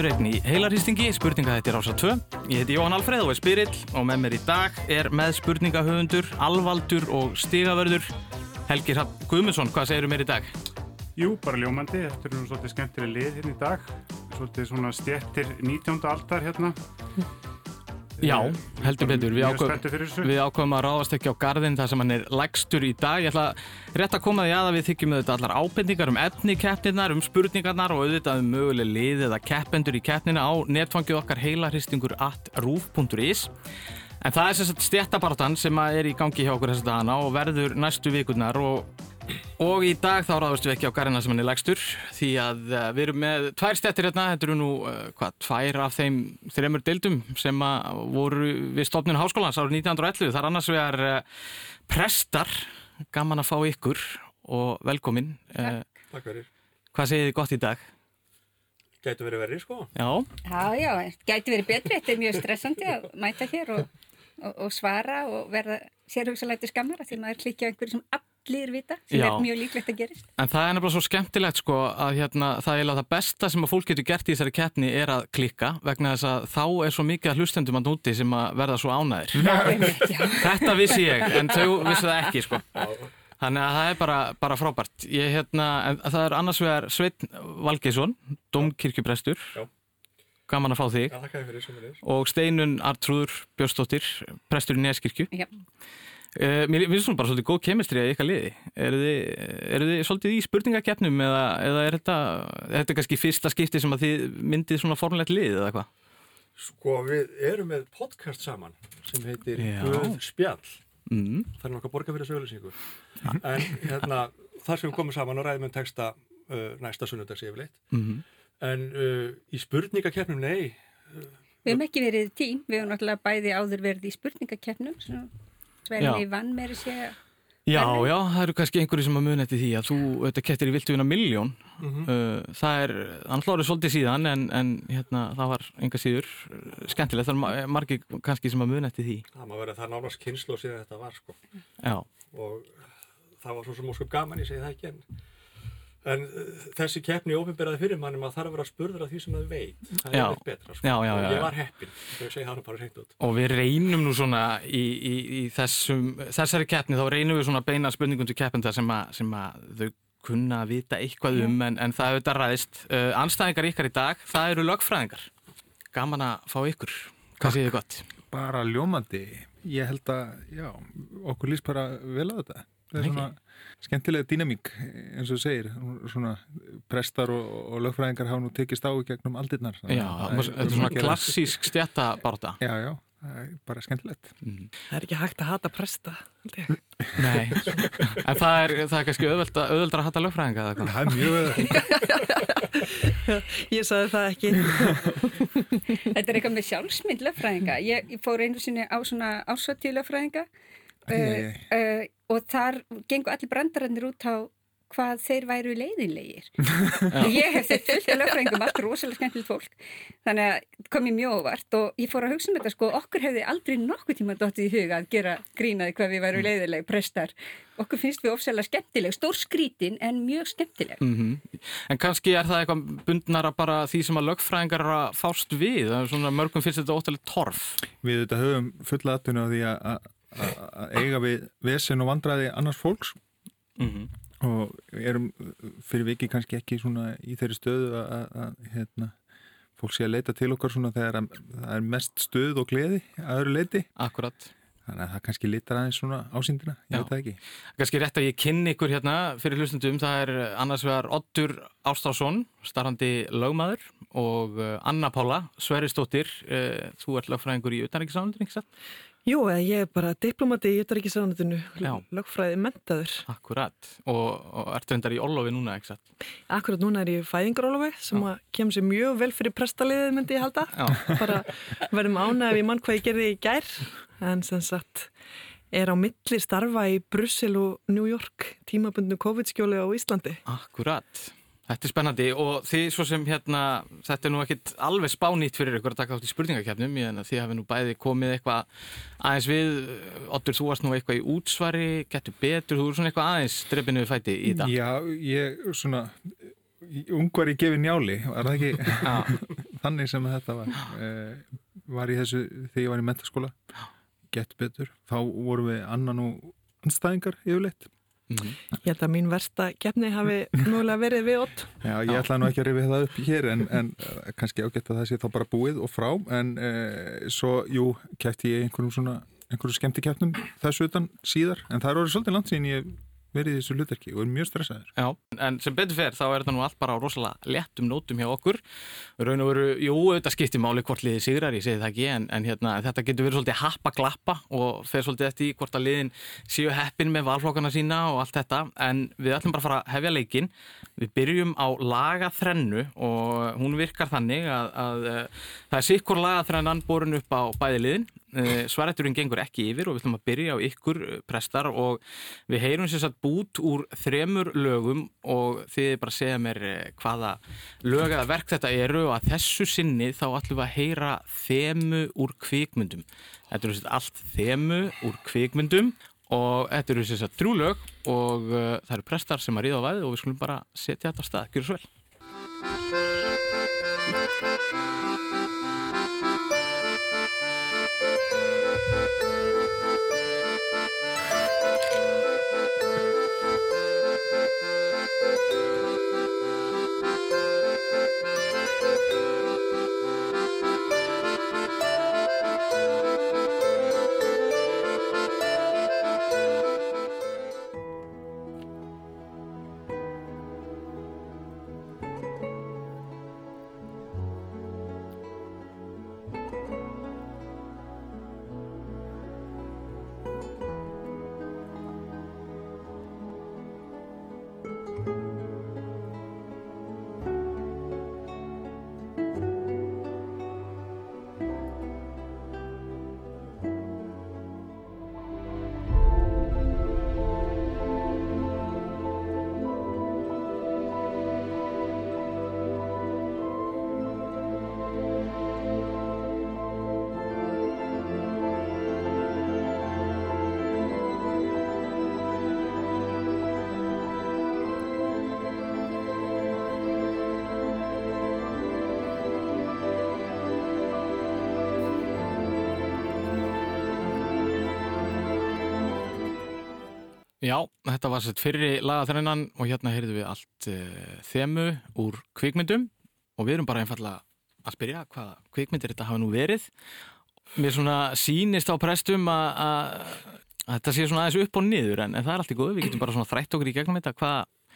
viðreikn í heilarhýstingi, spurninga þetta er ása 2. Ég heiti Jóhann Alfreð og er Spirill og með mér í dag er með spurningahöfundur, alvaldur og stigavörður Helgi Rapp Guðmundsson. Hvað segir þú mér í dag? Jú, bara ljómandi. Þetta er nú svolítið skemmtileg lið hérna í dag. Svolítið svona stjettir 19. aldar hérna. Já, heldur betur. Við, þessu. við ákveðum að ráðast ekki á gardinn þar sem hann er lægstur í dag. Ég ætla rétt að koma því að að við þykjum auðvitað allar ábendingar um efni keppnirnar, um spurningarnar og auðvitað um möguleg lið eða keppendur í keppnina á netfangið okkar heilarhristingur at roof.is. En það er sagt stjættabartan sem er í gangi hjá okkur þess að dana og verður næstu vikurnar og, og í dag þá ráðast við ekki á garina sem hann er lægstur því að uh, við erum með tvær stjættir hérna, þetta eru nú uh, hvað, tvær af þeim þreymur deildum sem að voru við stofnun háskólans árið 1911. Það er annars vegar uh, prestar, gaman að fá ykkur og velkomin. Uh, Takk fyrir. hvað segir þið gott í dag? Gætu verið verið, sko. Já, Já, já, gæti verið betri, þetta er mjög stressandi að mæta hér og, og, og svara og verða sérhugsalæti skammara því maður klikja á einhverju sem allir vita, sem Já. er mjög líklegt að gerist. En það er nefnilega svo skemmtilegt sko að hérna, það er eiginlega það besta sem að fólk getur gert í þessari keppni er að klikka vegna þess að þá er svo mikið að hlustendum að núti sem að verða svo ánæðir. Þetta vissi ég, en þau vissi það ekki sko. Þannig að það er bara, bara frábært. Ég, hérna, það er annars vegar Sveinn Valgeisson, domkirkjuprestur, Já. gaman að fá þig, Já, fyrir, og Steinun Artrúður Björnsdóttir, prestur í Neskirkju. Uh, mér finnst svona bara svolítið góð kemistri að ykkar liði. Eru þið, eru þið svolítið í spurningakeppnum eða, eða er þetta, er þetta kannski fyrsta skipti sem að þið myndið svona formulegt lið eða hvað? Sko, við erum með podcast saman sem heitir. Guð spjall. Mm. Það er nokkað borga fyrir þessu auðlýsingu. En hérna, þar sem við komum saman og ræðum um texta uh, næsta sunnudags yfirleitt. Mm En uh, í spurningakeppnum, nei, Við hefum ekki verið tím, við hefum náttúrulega bæði áður verið í spurningakeppnum, Svenni Já. vann meiri segja. Já, Verðlaun. já, það eru kannski einhverju sem að muni eftir því að þú, þetta kettir í viltu vinna miljón. Mhm. uh, það er, hann hlórið svolítið síðan en, en hérna, það var enga síður uh, skemmtilegt, það er ma- margir kannski sem að muni eftir því. það má vera það nánast kynslu og síðan þetta var, sko. Já, Og það var svo sem ósköp gaman, ég segi það ekki, en... En uh, þessi keppni ofinberaði fyrir mannum að það er að vera spurður af því sem það veit. Það Já. er eitt betra, sko. Já, já, já, Og ég var heppinn, þegar ég segi það nú bara hreint út. og við reynum nú svona í, í, í þessum, þessari keppni, þá reynum við svona beina spurningum til keppenda sem, að- sem að þau kunna að vita eitthvað um en, en það er auðvitað ræðist. Uh, anstæðingar ykkar í dag, það eru lögfræðingar. Gaman að fá ykkur. Hvað séð þið gott? bara ljómandi ég held að, já, okkur líst bara vel á þetta það er svona skemmtilega dýnamík eins og þú segir, svona prestar og, og lögfræðingar hafa nú tekist á í gegnum aldirnar Já, þetta er svona klassísk stjættabárta. já, já, það er bara skemmtilegt Það er ekki hægt að hata presta held ég. Nei, en það er, það er kannski auðvelda, auðveldra að hata lögfræðinga eða hvað? það er mjög veður Ég sagði það ekki Þetta er eitthvað með sjálfsmynd lögfræðinga. Ég, fór einu sinni á svona ársattíu lögfræðinga æ, æ. uh, uh, og þar gengur allir brandarannir út á hvað þeir væru leiðinlegir. ég hef þetta fullt af lögfræðingum, allt rosalega skemmtilegt fólk. Þannig að kom ég mjög óvart og ég fór að hugsa um þetta sko, okkur hefði aldrei nokkuð tíma dottið í huga að gera grínaði hvað við væru leiðileg, prestar. Okkur finnst við ofsalega skemmtileg, stór skrítin en mjög skemmtileg. Mm En kannski er það eitthvað bundnara bara því sem að lögfræðingar eru að fást við. Er svona mörgum finnst þetta óttalega torf. við þetta höfum fulla því að- eiga við vesen og vandræði annars fólks Mm og erum fyrir viki kannski ekki svona í þeirri stöðu að, að, hérna, fólk sé að leita til okkar svona þegar að, það er mest stöð og gleði að öðru leiti Akkurat. þannig að það kannski litar aðeins svona ásýndina ég Já. veit það ekki Kannski rétt að ég kynni ykkur hérna fyrir hlustundum. Það er annars vegar Oddur Ástásson, starfandi lögmaður og uh, Anna Pála, Sverrisdóttir. Uh, þú ert lögfræðingur í satt? Jú, eða ég er bara diplomati í Utaríkisánutinu Já. lögfræði mentaður Akkurat. Og, og ert reyndar í Orlofi núna, ekki satt? Akkurat núna er ég í fæðingarólofi sem kemur sér mjög vel fyrir prestaliðið myndi ég halda Já. bara verðum ánægð ef ég mann hvað ég gerði í gær en sem sagt er á milli starfa í Brussel og New York tímabundnu COVID-skjóli á Íslandi Akkurat. Þetta er spennandi og þið svo sem hérna, þetta er nú ekkit alveg spánýtt fyrir ykkur að taka þátt í spurningakefnum en þið hafi nú bæði komið eitthvað aðeins við, Oddur þú varst nú eitthvað í útsvari, getur betur, þú er svona eitthvað aðeins drefinu við fæti í þetta. Já, ég svona ungvar í gefi njáli, var það ekki? Þannig sem þetta var. Uh, var í þessu, þegar ég var í mentaskóla gett betur, þá vorum við annan og anstæðingar yfirleitt. Ég held að mín versta keppni hafi mögulega verið við ótt. Já, ég ætlaði nú ekki að rifja það upp hér en, en uh, kannski ágætt að það sé þá bara búið og frá en uh, svo, jú, kætti ég einhverjum svona, einhverjum skemmti keppnum þessu utan síðar, en það er orðið svolítið langt síðan ég verið í þessu hlutverki og er mjög stressaður. Já, en sem betur fer þá er þetta nú allt bara á rosalega léttum nótum hjá okkur. Raun og veru, jú, auðvitað skiptir máli hvort liðið sigrar, ég segi það ekki en, en hérna, þetta getur verið svolítið happa-glappa og fer svolítið eftir hvort að liðin séu heppin með valflokkana sína og allt þetta. En við ætlum bara að fara að hefja leikin við byrjum á lagaþrennu og hún virkar þannig að, að, að það er sikkur lagaþrennan borun upp á bæði liðin svarætturinn gengur ekki yfir og við ætlum að byrja á ykkur eh, prestar og við heyrum sér satt bút úr þremur lögum og þið bara segja mér eh, hvaða lög eða verk þetta eru og að þessu sinni þá ætlum við að heyra þemu úr kvikmyndum. Þetta eru sér satt allt þemu úr kvikmyndum og þetta eru sér satt þrjú lög og það eru prestar sem að ríða á væði og við skulum bara setja þetta á stað, gjur svo vel Já, þetta var sett fyrri lagaþrennan og hérna heyrðum við allt uh, þemu úr kvikmyndum og við erum bara einfallega að spyrja hvaða kvikmyndir þetta hafa nú verið. Mér svona sýnist á prestum að að þetta sé svona aðeins upp og niður en, en það er allt í góðu, við getum bara svona þrætt okkur í gegnum þetta. Hvað,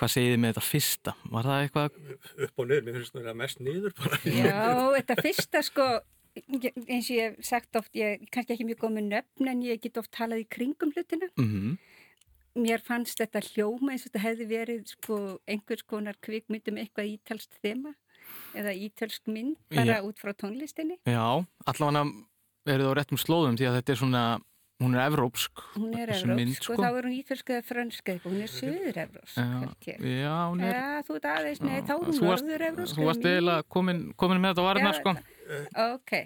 hvað segið þið með þetta fyrsta? Var það eitthvað? upp og niður, mér finnst það mest niður bara. Já, þetta fyrsta sko, eins og ég hef sagt oft, ég er kannski ekki mjög góð með nöfn en ég get oft talað í kringum hlutina. Mm Mér fannst þetta hljóma eins og þetta hefði verið sko einhvers konar kvikmyndum eitthvað ítalst þema eða ítalsk mynd bara út frá tónlistinni. Já, allavega eru það á réttum slóðum því að þetta er svona, hún er evrópsk. Hún er evrópsk mynd, sko, þá er hún ítalsk eða frönsk eitthvað, hún er söður evrópsk, Já, já, hún er... Já, þú ert aðeins, nei, þá er hún Þú varst- norður evrópsk. Þú varst eiginlega komin, komin með þetta Já, sko. Ok,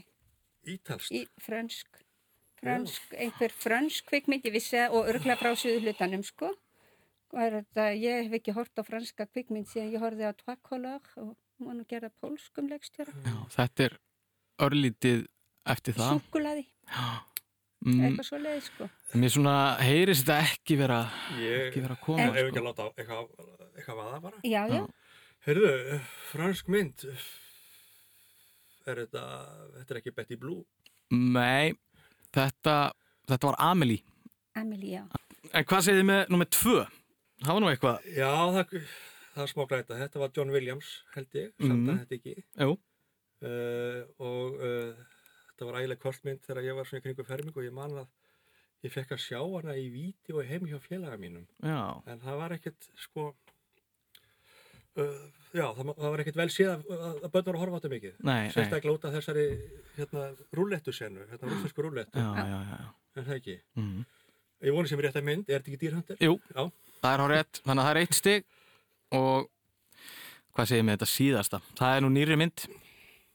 Ítalst. í frönsk, frönsk, einhver frönsk kvikmynd, ég vissi það og örgla frá söðu hlutanum, sko. Er þetta, ég hef ekki hort á franska kvikmynd síðan ég horfið á Tvakolor og nú gerða pólskum leikstjóra. Já, þetta er örlítið eftir það. Súkulaði, Mm, eitthvað svo leiði, sko. mér svona heyrist þetta ekki vera, Ég ekki vera að ég koma, hef ekki sko. að láta eitthvað, eitthvað vaða bara. Já, já, Já. Heyrðu, fransk mynd. Er þetta, þetta er ekki Betty Blue? Nei, þetta, þetta var Amelie. Amelie, já. En hvað segið þið með nummið tvö? Það var nú eitthvað. Já, það, það er smá glæta. Þetta var John Williams, held ég, samt Mhm. að þetta ekki. Jú. Uh, og uh, þetta var ægileg kortmynd þegar ég var svona í kringu ferming og ég man að ég fekk að sjá hana í vídeo heim hjá félaga mínum. Já, En það var ekkert, sko, já, það, það var ekkert vel séð að, að börn var að horfa á þetta mikið. Sérstaklega út af þessari, hérna, rúllettu senu, hérna, rússnesku rúllettu, en það ekki. Mm. Ég voni sem er rétt að mynd, er þetta ekki dýrhundir? Jú, Já. það er á rétt. Þannig að það er eitt stig og hvað þið með þetta síðasta? Það er nú nýri mynd.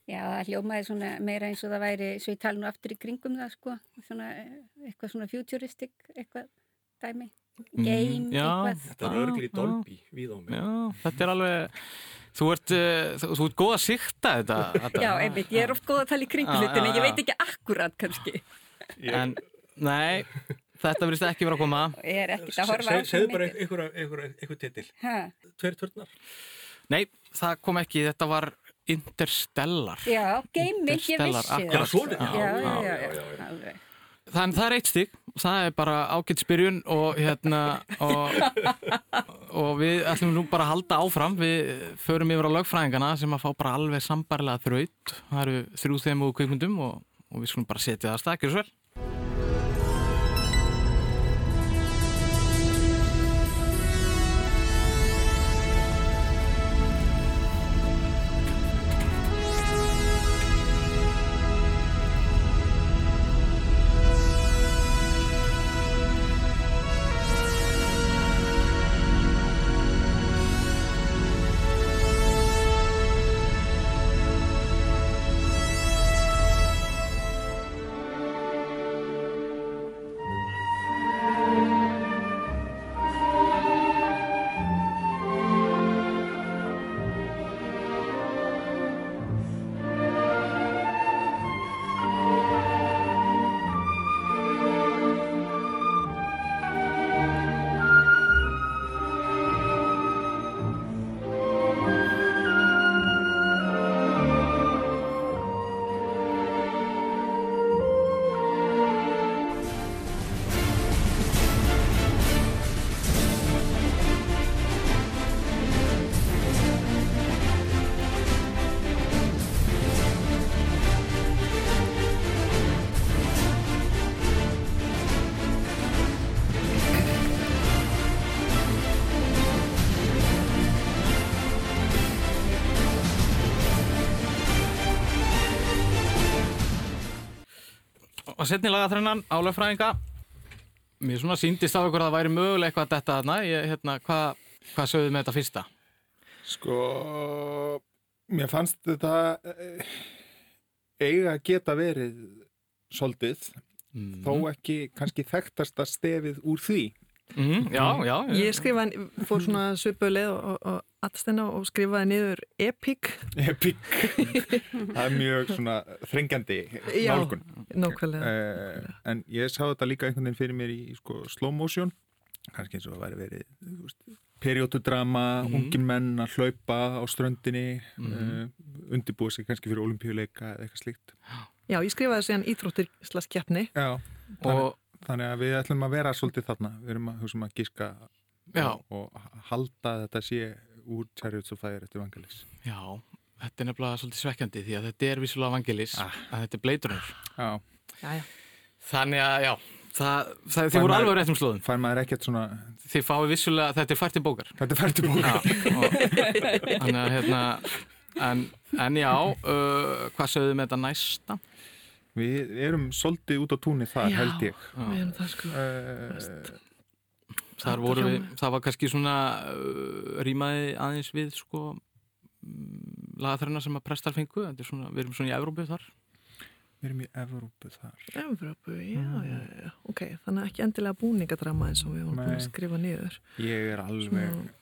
Já, það hljómaði svona meira eins og það væri, svo ég tala nú aftur í kringum það, sko, svona, eh, eitthvað svona futuristic, eitthvað dæmi. Game, já. eitthvað. Þetta er örgli Dolby við á mig. Já, þetta er alveg Þú ert, uh, þú, þú ert góð að sikta þetta, þetta. Já, einmitt, ég er oft góð að tala í kringu Já, hlutin, já, en ég já. veit ekki akkurat kannski. En, nei, þetta verðist ekki vera að koma Ég er ekkert að horfa á Se- Segðu svo bara einhver titil. Ha, Tveir törnar. Nei, það kom ekki, þetta var Interstellar Já, game, ég vissi það. akkurat. Já, svona, Já, já, já, já, já, Þannig það er eitt stík, það er bara ágætt spyrjun og hérna og, og við ætlum nú bara að halda áfram, við förum yfir á lögfræðingana sem að fá bara alveg sambarlega þraut, það eru þrjú þeim og kvikmyndum og, og við skulum bara setja það að stakir svo vel. Setni lagaþrennan á lögfræðinga, mér svona síndist á ykkur að það væri möguleg eitthvað að detta þarna, ég, hérna, hvað, hvað sögðu með þetta fyrsta? Sko, mér fannst þetta eh, eiga að geta verið soldið, Mm. þó ekki kannski þekktasta stefið úr því. Mm, já, já. Ég skrifaði, fór svona svipuð leið og, og, og aðstenna og skrifaði niður epic. Epic. það er mjög svona þrengjandi Já, nálgun. nákvæmlega. Uh, en ég sá þetta líka einhvern veginn fyrir mér í sko, slow motion kannski eins og það væri verið periodudrama, Mhm. ungin menn að hlaupa á ströndinni Mhm. uh, undirbúið sig kannski fyrir olimpíuleika eða eitthvað slíkt Já, ég skrifaði síðan íþróttir slags. Já, Og, þannig að við ætlum að vera svolítið þarna, við erum að, hugsa um að gíska Já. og, og halda að þetta sé úr Chariots of Fire eftir Vangelis já, þetta er nefnilega svolítið svekkjandi því að þetta er vissulega vangelis, Ah. að þetta er. Já, Já, já. Þannig að, já, það, það, þið voru alveg á réttum slóðum. fær maður ekkert svona Þið fáið vissulega, þetta er fært í bókar. þetta er fært í bók Já, og, þannig að, hérna, en, en já, uh, hvað sögðu með þetta næsta? Við erum svolítið út á túnni þar, Já. held ég Við erum það sko. uh, við, það var kannski svona uh, rýmaði aðeins við sko lagaþræna sem að prestar fengu, þetta er svona, við erum svona í Evrópu þar. Við erum í Evrópu þar Evrópu, já, já, já. Ok, þannig að ekki endilega búningadrama eins og við vorum búin að skrifa niður. Ég er alveg Svona,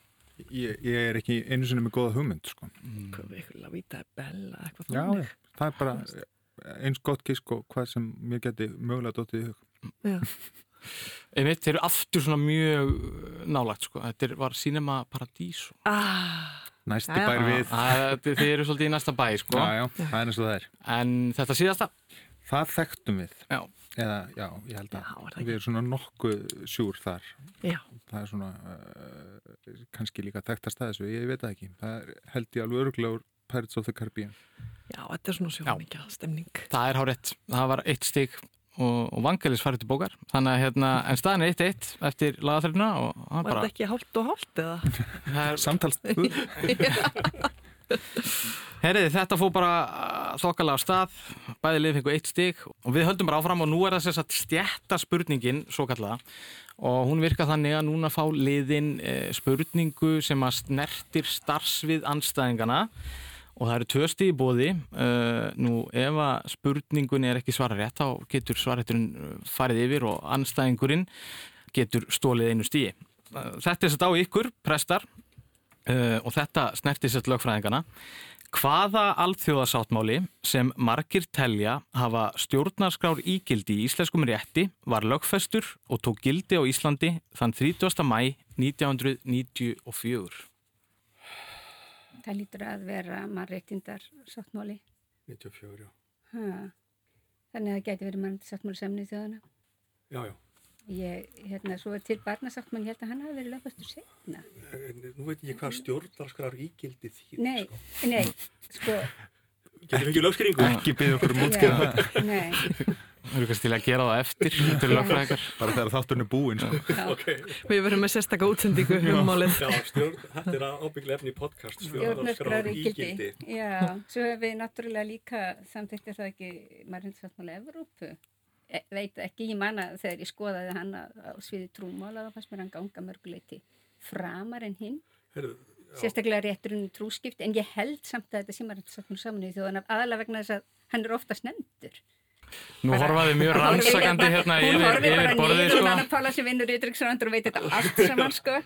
ég, ég er ekki einu sinni með góða hugmynd sko. hvað við ykkur lavita bella, eitthvað Já, þannig. já, það er bara eins gott gisk og hvað sem mér geti mögulega dóttið í hug Já. Einmitt, þeir eru aftur svona mjög uh, nálagt sko, þetta er, var Cinema Paradiso. Ah, Næsti Já, já. bær við. Að, þið eru svolítið í næsta bæ sko, Já, já, það er eins og það er. En þetta síðasta, Það þekktum við. Já. Eða, já, ég held Já, að ekki? við erum svona nokkuð sjúr þar. Já, Það er svona uh, kannski líka þekktast að þessu, ég veit það ekki. Það er, held ég alveg öruglega úr Pirates of the Caribbean. Já, þetta er svona sjómikja stemning. það er hárétt, það var eitt stig og, og vangelis farið til bókar, þannig að hérna, en staðin er eitt eitt eftir lagaþrifuna og Var bara, þetta ekki hálft og hálft eða? það er, Samtals Herriði, þetta fór bara uh, þokkalega á stað, bæði lið fengu eitt stig og við höldum bara áfram og nú er það sér satt stjætta spurningin, svo kallaða, og hún virka þannig að núna fá liðin eh, spurningu sem að snertir starfsvið anstæðingana og það eru tvö stig í bóði. Uh, nú, ef að spurningun er ekki svara rétt, þá getur svarætturinn farið yfir og anstæðingurinn getur stólið einu stíi. Þetta er þetta á ykkur, prestar, uh, og þetta snertir sér lögfræðingana. Hvaða alþjóðasáttmáli sem margir telja hafa stjórnarskrár ígildi í íslenskum rétti var lögfestur og tók gildi á Íslandi þann 30. mæ 1994? Það lítur að vera mannreittindar sáttmáli. 94, já. Ha. Þannig að það geti verið mannreittindar sáttmáli semnið þjóðana. Já, já. Ég, hérna, svo er til barnasáttmáli, ég held að hann hafi verið lögfastur setna. En nú veit ég hvað stjórnarskrar ígildi því. Nei, nei, sko, Getur ekki lögskringu? Ekki byggja okkur um útskjöða já, nei, Það eru kannski til að gera það eftir til lögfræðingar. bara þegar þátturinn er búinn sko. Ok, Við verum með sérstaka útsendingu um málið. já, stjórn, þetta er ábygglega efni í podcast. stjórnarskrar ígildi. Já, svo hefur við náttúrulega líka samþyktir það ekki mannreittindar Evrópu. E, veit ekki, ég manna þegar ég skoðaði hann á, sviði trúmála, þá fannst mér hann ganga mörguleiti framar en hinn. Herðu, sérstaklega rétturinn trúskipt en ég held samt að þetta sem er saman í þjóðan aðalega vegna þess að hann er oftast nefndur Nú horfaði mjög rannsakandi hérna hún yfir, horfir bara yfir borðið niður sko. og hann Pála sem vinnur ytriksrandur og veit þetta allt saman sko.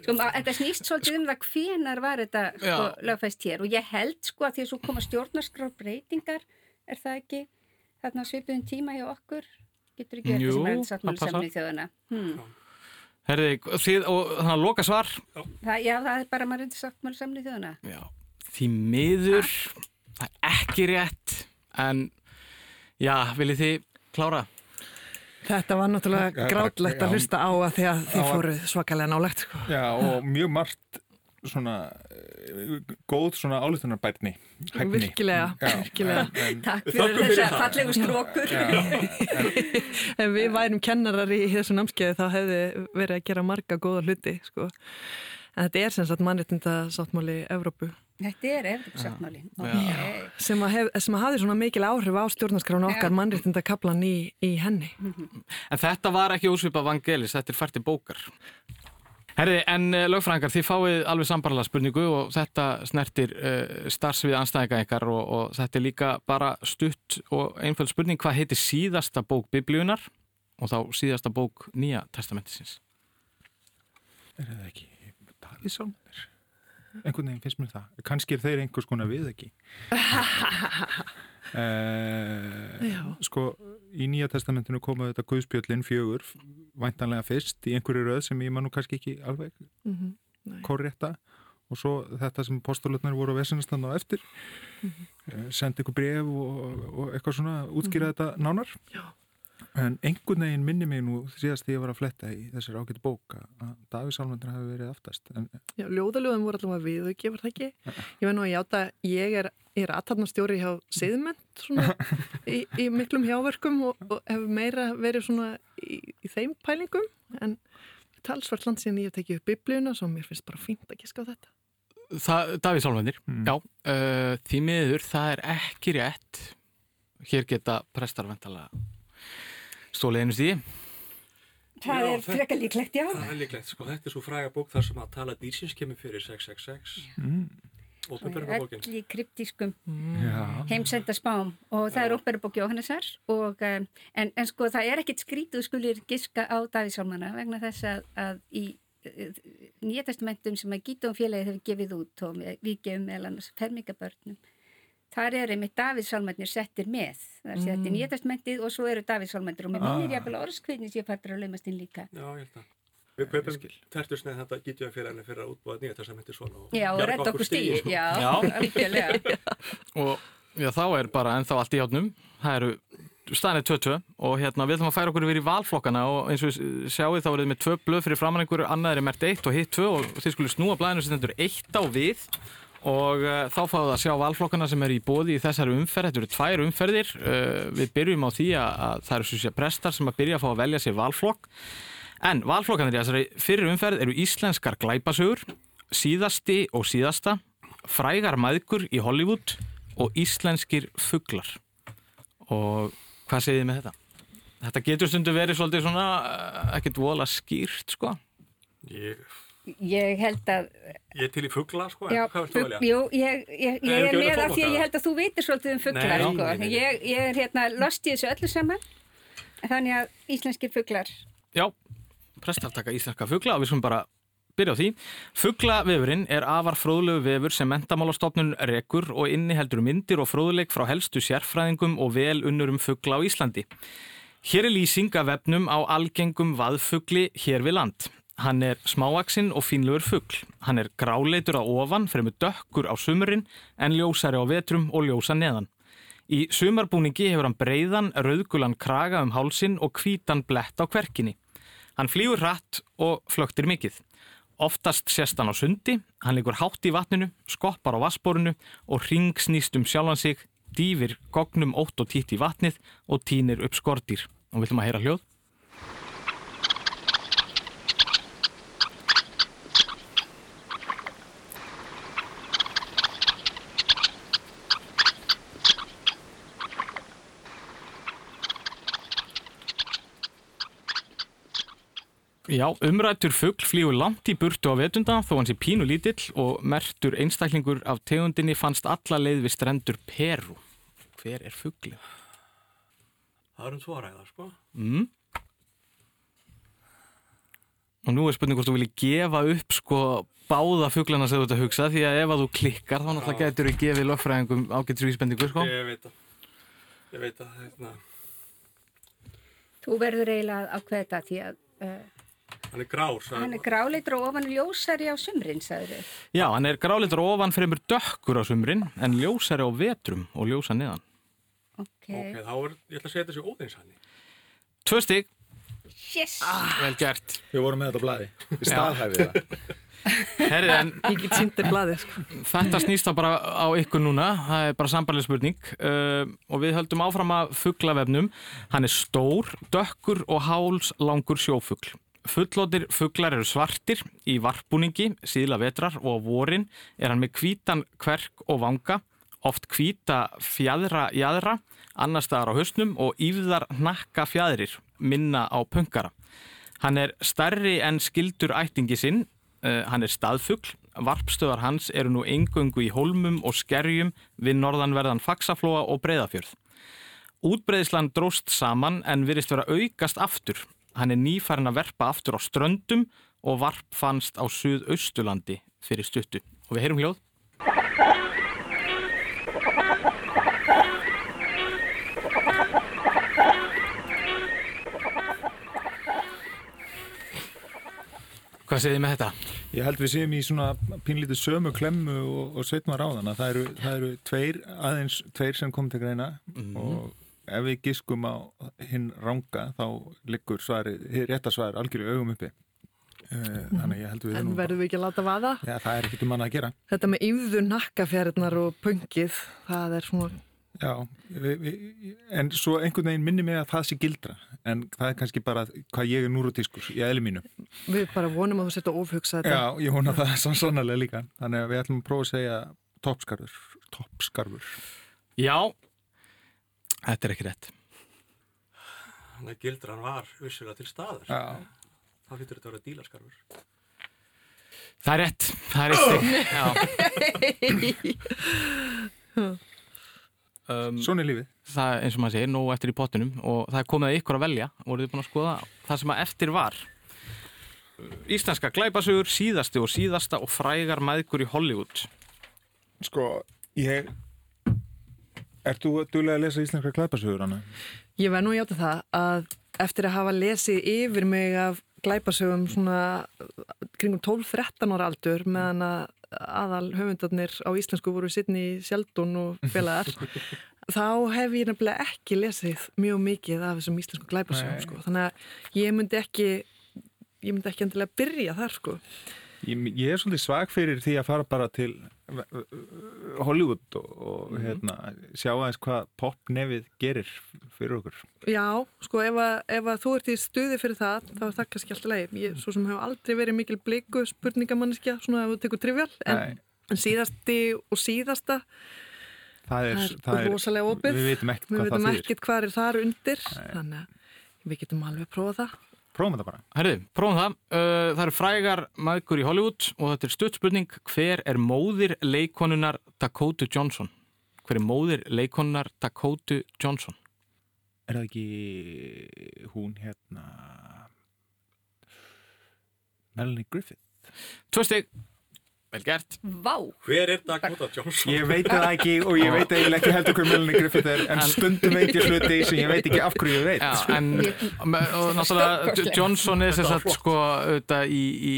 Sko þetta snýst svolítið um það hvenar var þetta sko, lögfæst hér og ég held sko að því að svo koma stjórnarskrár breytingar er það ekki þarna svipuðum tíma hjá okkur getur ekki verið það sem verður passar. saman í þjóðana hmm. Herði, þið, og þannig að loka svar. það, já það er bara maður saman í þjóðana Já. Því miður, það er ekki rétt, en já, viljið þið klára? Þetta var náttúrulega grátlegt að hlusta á að því að þið fóruð svakalega nálegt. Sko. Já, og mjög margt svona eh, góð svona álítunarbærni. Virkilega, Já, virkilega. en- en- Takk fyrir þessa það. fallegu strókur Ef við værum kennarar í þessu námskeiði þá hefði verið að gera marga góða hluti. Sko. En þetta er sem sagt mannréttinda sáttmáli Evrópu Þetta er Evrópsáttmáli. Já. sem að, hef, sem að hafi svona mikil áhrif á stjórnarskránu okkar Já. mannréttinda kaplan í, í henni. En þetta var ekki ósvipað vangelis, þetta er fært í bókar. Herði, en uh, lögfræðingar, þið fáið alveg sambarlega spurningu og þetta snertir uh, starfsvið anstæðinga ykkar og, og þetta er líka bara stutt og einföld spurning, hvað heitir síðasta bók biblíunar og þá síðasta bók nýja testamentisins? Er það ekki Davíðsálmir? Einhvern veginn finnst mér það. Kannski er þeir einhvers konar við ekki. Já. sko, í Nýja testamentinu koma þetta Guðspjöllin fjögur, væntanlega fyrst í einhverju röð sem ég man nú kannski ekki alveg Mm -hmm. Nei. korrétta og svo þetta sem postulutnar voru að vesinast þannig á eftir mm sendi ykkur bref og, og eitthvað svona útskýra þetta nánar Já. En einhvern veginn minni mig nú síðast því ég var að fletta í þessari ágætt bók að Davís Álmundur hafi verið aftast en Já, ljóðaljóðum voru allavega við og gefur það ekki. Ég veit nú að játa, ég er, er aðtarnastjóri hjá Siðmennt svona í, í miklum hjáverkum og, og hef meira verið svona í, í þeim pælingum en talsvert land síðan ég hef tekið upp biblíuna svo mér finnst bara fínt að giska á þetta. Það, Davís Álfændir, Mm. já, uh, því miður, það er ekki rétt. Hér geta prestar vantala stólið einu stíði. Það Já, er frekar líklegt, já. Það er líklegt, sko, þetta er svo fræga bók þar sem að tala dýrsins kemur fyrir 666 mm, og byrjunarbókin. Öll í kryptískum já, heimsenda spám og það er óperubók Jóhannesar. Og, um, en, en sko það er ekkit skrítið skulir giska á Davísálmana vegna þess að, að í nýja testamentum sem að Gítón félagið hefur gefið út og við gefum meðal annars fermingabörnum þar er einmitt Davíðsálmannir settir með það er mm. þetta er nýja testamentið og svo eru Davíðsálmannir og með Ah. minnir jafnvel orðskviðni sem ég fættur að laumast inn líka Já, ég held að. Við kaupum tertusneið þetta gítjum félaginu fyrir að útbúa nýja testamenti svona og Já, og redda okkur stíi, sko. já, Já. algjörlega Og já, þá er bara ennþá allt í átnum. Það eru staðinni 2-2 og hérna við ætlum að færa okkur yfir í valflokkana og eins og við sjáum þá er þið með tvö blöð fyrir framann einhverju, annað er mert 1 og hitt 2 og þið skulle snúa blæðinu sem þetta er 1 á við og uh, þá fáum við að sjá valflokkana sem er í bóði í þessari umferð, þetta eru tvær umferðir. Uh, við byrjum á því að, að það eru svo sé prestar sem að byrja að fá að velja sér valflokk. En valflokkanir í þessari fyrir umferð eru íslenskar glæpasögur síðasti og síðasta frægar maðgur í Hollywood og íslenskir fuglar. Og hvað segið þið með þetta? Þetta getur stundu verið svolítið svona eh, ekkert vola skýrt sko. Ég, Ég held að ég er til í fugla, sko, Já, velja? jú, ég, ég, ég er með af því að ég held að þú veitir svolítið um Nei, sko. nei, nei, nei. Ég, ég er hérna lost í þessu öllu saman, þannig að íslenskir fuglar, Já, prestartaka íslenska fugla og við skulum bara byrja á því. Fuglavefurinn er afar fróðlegu vefur sem mentamálastofnun rekur og inniheldur myndir og fróðleik frá helstu sérfræðingum og vel unnurum fugla á Íslandi. Hér er lýsing af vefnum á algengum vaðfugli hér við land. Hann er smáaksinn og fínlegur fugl. Hann er gráleitur á ofan, fremur dökkur á sumurinn en ljósari á vetrum og ljósa neðan. Í sumarbúningi hefur hann breiðan, rauðgulan kraga um hálsin og hvítan blett á kverkinni. Hann flýgur hratt og flöktir mikið. Oftast sést hann á sundi, hann liggur hátt í vatninu, skoppar á vassborinu og ringsnýst um sjálfan sig, dýfir gognum ótt og títt í vatnið og tínir upp skortýr. Og viljum að heyra hljóð? Já, umrættur fugg flýgur langt í burtu á vetunda þó hann sé pínu lítill og mertur einstaklingur af tegundinni fannst alla leið við strendur Peru. Hver er fuggli? Það er um tvo að ræða, sko. Mm. Og nú er spurning hvort þú vilji gefa upp sko báða fugglana sem þú ert að hugsa því að ef að þú klikkar þá náttúrulega getur þú gefið lögfræðingum ágættisvísbendingu sko. Ég veit það. Ég veit það, hérna, Þú verður eiginlega að ákveða þetta því að uh, hann er grár, sagði hann er gráleitur og ofan ljósari á sumrin, sagður þau. Já, hann er gráleitur og ofan fremur dökkur á sumrin en ljósari á vetrum og ljósa neðan. Ok. Ok, þá er, ég ætla að segja þessi óðinsanni. Tvö stig, Yes. vel gert. Við vorum með þetta á blaði. Við staðhæfið það. Herrið, en Ég get síndir blaðið, sko. Þetta snýst þá bara á ykkur núna, það er bara sambarleg spurning uh, og við höldum áfram að fugglavefnum. Hann er stór, dökkur og hálslangur sjófugl. Fullóttir fugglar eru svartir í varpbúningi, síðla vetrar og á vorin er hann með hvítan kverk og vanga, oft hvíta fjadra jæðra, annar staðar á hausnum og yfðar hnakka fjadrir, minna á pöngara. Hann er stærri en skildur ættingi sinn, uh, hann er staðfugl, varpstöðar hans eru nú engöngu í holmum og skerjum við norðanverðan Faxaflóa og Breiðafjörð. Útbreiðslan dróst saman en virðist vera aukast aftur. Hann er nýfærin að verpa aftur á ströndum og varp fannst á Suðaustulandi fyrir stuttu. Og við heyrum hljóð. Hvað segir þið með þetta? Ég held við séum í svona pínlítið sömu klemmu og, og sveitmar á þann það eru, það eru tveir, aðeins tveir sem kom til greina og ef við giskum á hinn ranga þá liggur svarið, hið rétta svarið algjörðu augum uppi. Uh, þannig að ég held við En verðum við ekki að láta vaða? Já, það er ekkert um annað að gera. Þetta með yfðu nakkafjæriðnar og pöngið, það er svona, Já, við, við, en svo einhvern veginn minni mig að það sé gildra en það er kannski bara hvað ég er núrutískur í eðli mínu. Við bara vonum að þú setja ofhugsa þetta. Já, ég vona það sann sannarlega líka. Þannig að við ætlum að prófa að segja toppskarfur toppskarfur. Já, þetta er ekki rétt. Þannig að gildran var vissulega til staðar. Já, Þá hýttur þetta að vera dílaskarfur. Það er rétt, það er rétt stig. Já. Um, svona er lífið það er eins og maður segir, nóg eftir í pottinum og það er komið að ykkur að velja og voruð þið búin að skoða það sem að eftir var Íslenska glæpasugur, síðasti og síðasta og frægar maðgur í Hollywood Sko, ég Ert þú duðlega að lesa íslenska klæpasögur hana? Ég verð nú að játa það að eftir að hafa lesið yfir mig af glæpasögum svona kringum 12-13 ára aldur meðan að aðal höfundarnir á íslensku voru Sidney Sheldon og félagar þá hef ég nefnilega ekki lesið mjög mikið af þessum íslensku glæpasögum Nei. sko. þannig að ég myndi ekki ég myndi ekki endilega byrja þar sko Ég, ég er svolítið svag fyrir því að fara bara til Hollywood og, og hérna, sjá aðeins hvað popnefið gerir fyrir okkur. Já, sko ef að, ef að þú ert í stuði fyrir það, þá er það kannski alltaf leið. Ég, svo sem hefur aldrei verið mikil bliku spurningamanniska, svona ef þú tekur trivjál, en, Nei. en síðasti og síðasta, Það er, það er rosalega opið. Við veitum ekkert hvað hvað er þar undir, þannig að við getum alveg prófað það. Prófum þetta bara. Herði, prófum það. Uh, það eru frægar maðgur í Hollywood og þetta er stuttspurning. Hver er móðir leikonunar Dakota Johnson? Hver er móðir leikonunar Dakota Johnson? Er það ekki hún hérna Melanie Griffith Tvö stig, vel gert. Vá, Hver er Dakota Johnson? Ég veit það ekki og ég veit eiginlega ekki heldur hver Melanie Griffith er en stundum veit ég hluti sem ég veit ekki af hverju ég veit Já, en og náttúrulega Stórkostlegt. Johnson er sem sagt sko auðvitað í, í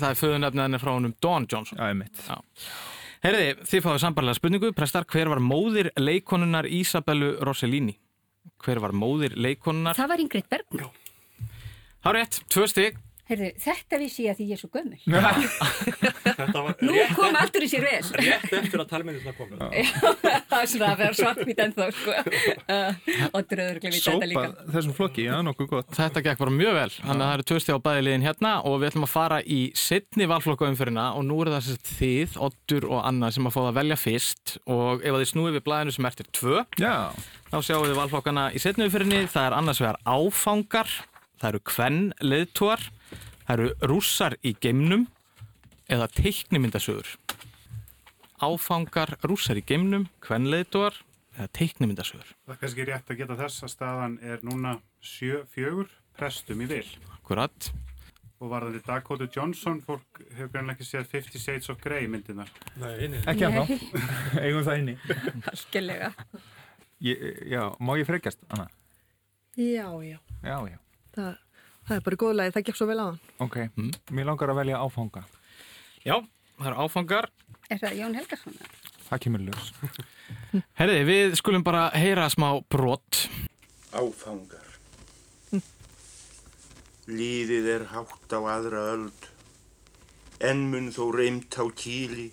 það er föðunöfnið henni frá honum Dawn Johnson. Já, ég mitt Herriði, þið fáið sambarlega spurningu. Prestar, hver var móðir leikonunar Isabellu Rossellini? Hver var móðir leikonunar? það var Ingrid Bergman. Há rétt, tvö stig. Heyrðu, þetta vissi ég að því ég er svo gömul. Þetta var Nú rétt, kom aldur í sér vel. rétt eftir að talmennina komið. það er svona að vera svartmít ennþá, sko. Uh, og dröðurglega vita þetta líka. Sópa þessum flokki, já, nokkuð gott. Þetta gekk bara mjög vel, þannig að það eru tvö stig á bæði liðin hérna og við ætlum að fara í setni valflokka umfyrirna og nú er það sérst þið, Oddur og Anna sem að fá að velja fyrst. Og ef að þið snúið við blæðinu sem ertir tvö Já, þá sjáum við valflokkana í setni umfyrinni það er annars vegar áfangar það eru kvenn leðtúar það eru rússar í geimnum eða teiknimyndasögur. Áfangar rússar í geimnum kvenn leðtúar eða teiknimyndasögur. Það er kannski rétt að geta þess að staðan er núna 7-4 prestum í vil. akkurat. Og varðandi Dakota Johnson, fólk hefur greinlega ekki séð 50 Shades of Grey myndinar. Nei, nei, ekki að þá Eigum það inni. Ég, Já, má ég frekjast, Anna? Já, já. Já, já, Það, það er bara góðlega, það gekk svo vel á hann. ok. Mér langar að velja áfanga. Já, það eru áfangar. Er það Jón Helgarsson? Það kemur ljós. Herriði, við skulum bara heyra smá brot. Áfangar. Líðið er hátt á aðra öld. En mun þó reymt á kýli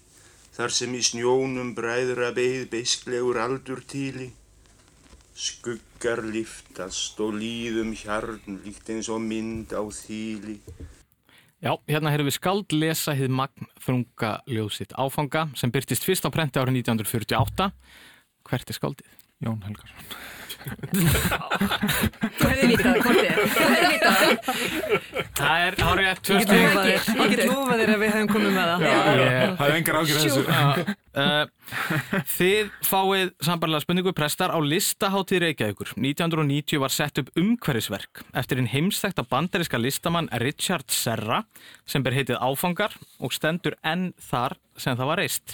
Þar sem í snjónum bræðra beið beisklegur aldur tíli Skuggar liftast og líðum hjarn líkt eins og mynd á þýli Já, hérna heyrðum við skald lesa hið magn þrunga ljóðsitt áfanga sem byrtist fyrst á prenti árið 1948. Hvert er skaldið? Jón Helgarsson Þú hefði vitað, Kortið. Þú hefði vitað. Það er árið tvö Ég get stig. lofað þér, ég get lofað þér að við hefum komið með það. Ég- Það er engar ágjör þessu Uh, Þið fáið sambarlega spurningu prestar á listaháttíð Reykjavíkur. 1990 var sett upp umhverfisverk eftir einn heimstækta bandaríska listamann Richard Serra sem ber heitið Áfangar og stendur enn þar sem það var reist.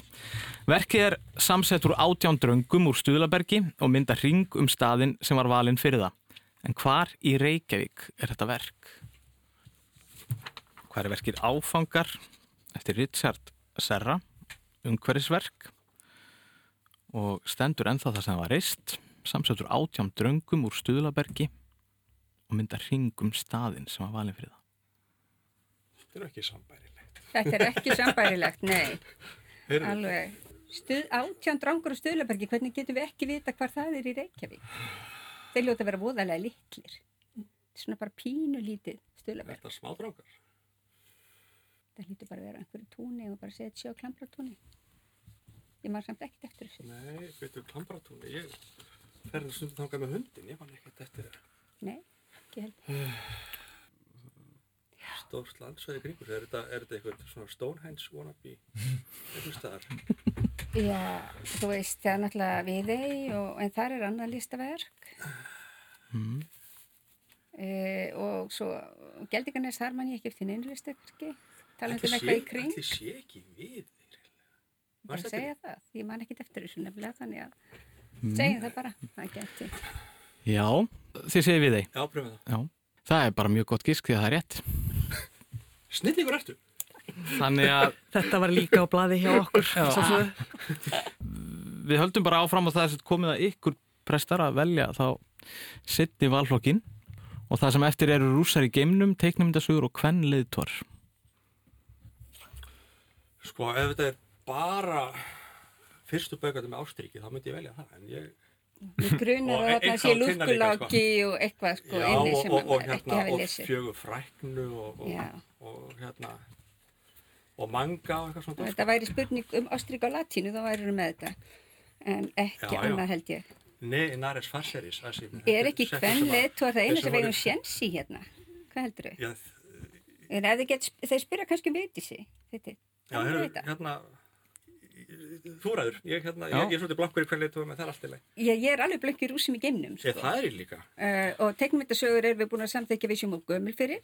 Verkið er samsett úr átján dröngum úr Stuðlabergi og mynda ring um staðinn sem var valinn fyrir það. En hvar í Reykjavík er þetta verk? Hvar er verkið Áfangar eftir Richard Serra? umhverfisverk og stendur ennþá það sem það var reist samsettur átjám dröngum úr Stuðlabergi og mynda hringum staðinn sem var valin fyrir það. þetta er ekki sambærilegt. Þetta er ekki sambærilegt, nei. Heyrðu, Alveg. Átján drangur og Stuðlabergi, hvernig getum við ekki vita hvar það er í Reykjavík? Þeir ljóta að vera voðalega litlir. Er svona bara pínu lítið er Stuðlaberg. þetta smádrangar? Það lítur bara að vera á einhverju túni og bara segja sjá klambratúni. Ég maður samt ekkert eftir þessu. Nei, veitu, klambratúni, ég ferði stundum þangað með hundin, ég man ekkert eftir Nei, ekki heldur. stórt landsvæði kringur. Er þetta, er þetta eitthvað svona Stonehenge wannabe einhvers staðar? Já, þú veist, það er náttúrulega viðei og, en þar er annað listaverk. Mm. E, og svo Geldingarnes, þar man ég ekki eftir neinu listaverki. Talandi um eitthvað í kring. Ætli sé ekki við þeir. Ég segja það, ég man ekkert eftir þessu nefnilega þannig að Mm. segjum það bara, það geti. Já, þið segir við þeir. Já, pröfum það. Já. Það er bara mjög gott gisk því að það er rétt. Snillingur ertu? Þannig að Þetta var líka á blaði hjá okkur. Við höldum bara áfram á það að komið að ykkur prestar að velja þá sittni valflokkin og það sem eftir eru rússar í geimnum, teiknumyndasugur og kvennliðtvar. Sko, ef þetta er bara fyrstu böggatum með Ástríki, þá myndi ég velja það. En ég, grunar Og að það sé lúkuláki og eitthvað sko já, inni og, sem og, maður og ekki hérna, hafi og lesið. fjögur fræknu og, Já. og, og hérna, og manga og eitthvað svona. Þetta væri spurning um Ástrík á latínu, þá væri með þetta. En ekki Já, já. annað held ég. Nei, Nares Fasseris. þessi- Er ekki settur hvern sem að- leiðtór það einu sem við eigum sjensi hérna? Hvað heldur þau? Já, En ef þeir spyrja kannski um vitísi. Þetta, já það veit það. hérna, þú ræður, ég, hérna, ég, ég er svolítið blankur í hvern leitum með það er allt í leið. Ég, ég er alveg blöngir úsum í geimnum, Ég, sko. það er ég líka. Uh, og teiknumyndasögur erum við búin að samþykja við sjóum og gömul fyrir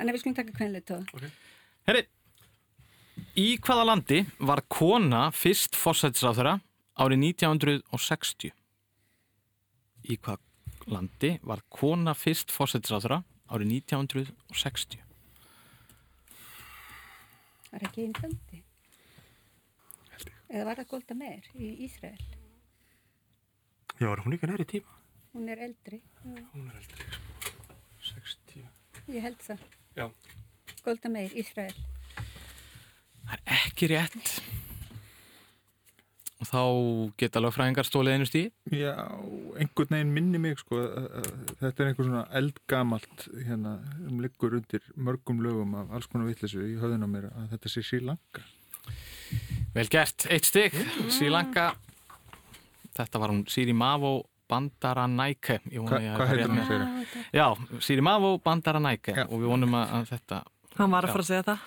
Þannig að við skulum taka kvenleitóa. Herri, í hvaða landi var kona fyrst fórsættisráþara árið 1960? Í hvaða landi var kona fyrst fórsættisráþara árið 1960? Var ekki einn blöndi? Eða var það Golda Meir í Ísrael? Já, er hún ekki næri tíma? Hún er eldri. Hún er eldri, sko. 60. Ég held það. Já. Golda Meir, Ísrael. Það er ekki rétt. Og þá geta lögfræðingar stólið einu stíð. Já, einhvern veginn minni mig sko, þetta er einhver svona eldgamalt hérna, um liggur undir mörgum lögum af alls konar vittlisu í höfðun á mér að þetta sé Sri Lanka Vel gert, eitt stygg, Sri Lanka. Þetta var hún Siri Mavo Bandaranaike. Ég vona Hva, að ég Hvað hafi heitir rétt hún þetta. Já, Siri Mavo Bandaranaike Já. og við vonum að, að þetta... Hann var að fara að segja það.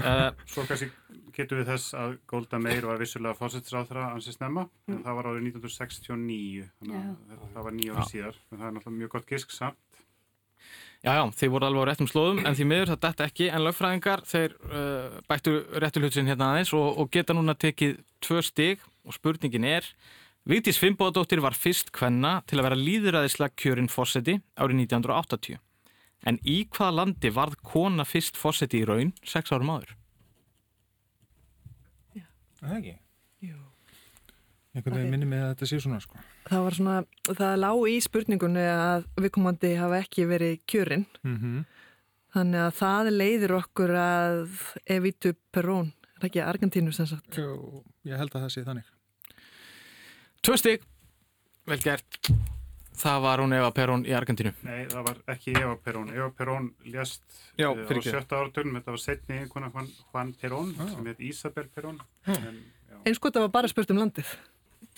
Uh, Svo kannski getur við þess að Golda Meir var vissulega fósittisráþra ansið snemma, en það var árið 1969, þannig að það var nýja ári síðar, en það er náttúrulega mjög gott gisk samt. Já, já, þið voru alveg á réttum slóðum en því miður það detta ekki en lögfræðingar þeir uh, bættu réttu hlutin hérna aðeins og, og geta núna tekið tvö stig og spurningin er Vigdís Fimboðadóttir var fyrst kvenna til að vera líðræðislega kjörinn fórseti árið 1980 en í hvaða landi varð kona fyrst fórseti í raun sex árum áður? Það ekki Jú. einhvern veginn minni mig að þetta sé svona sko. Það var svona, það lá í spurningunni að viðkomandi hafa ekki verið kjörinn. mm -hmm. Þannig að það leiðir okkur að Evitu Perón, er ekki Argentínu sem sagt. Jó, ég held að það sé þannig Tvö stig, vel gert það var hún Eva Perón í Argentínu Nei, það var ekki Eva Perón. Eva Perón lést Já, eh, á sjötta áratögnum, þetta var setni einhverja Juan, Juan Perón, Ah. sem heit Isabel Perón. En, já. Eins gott að var bara spurt um landið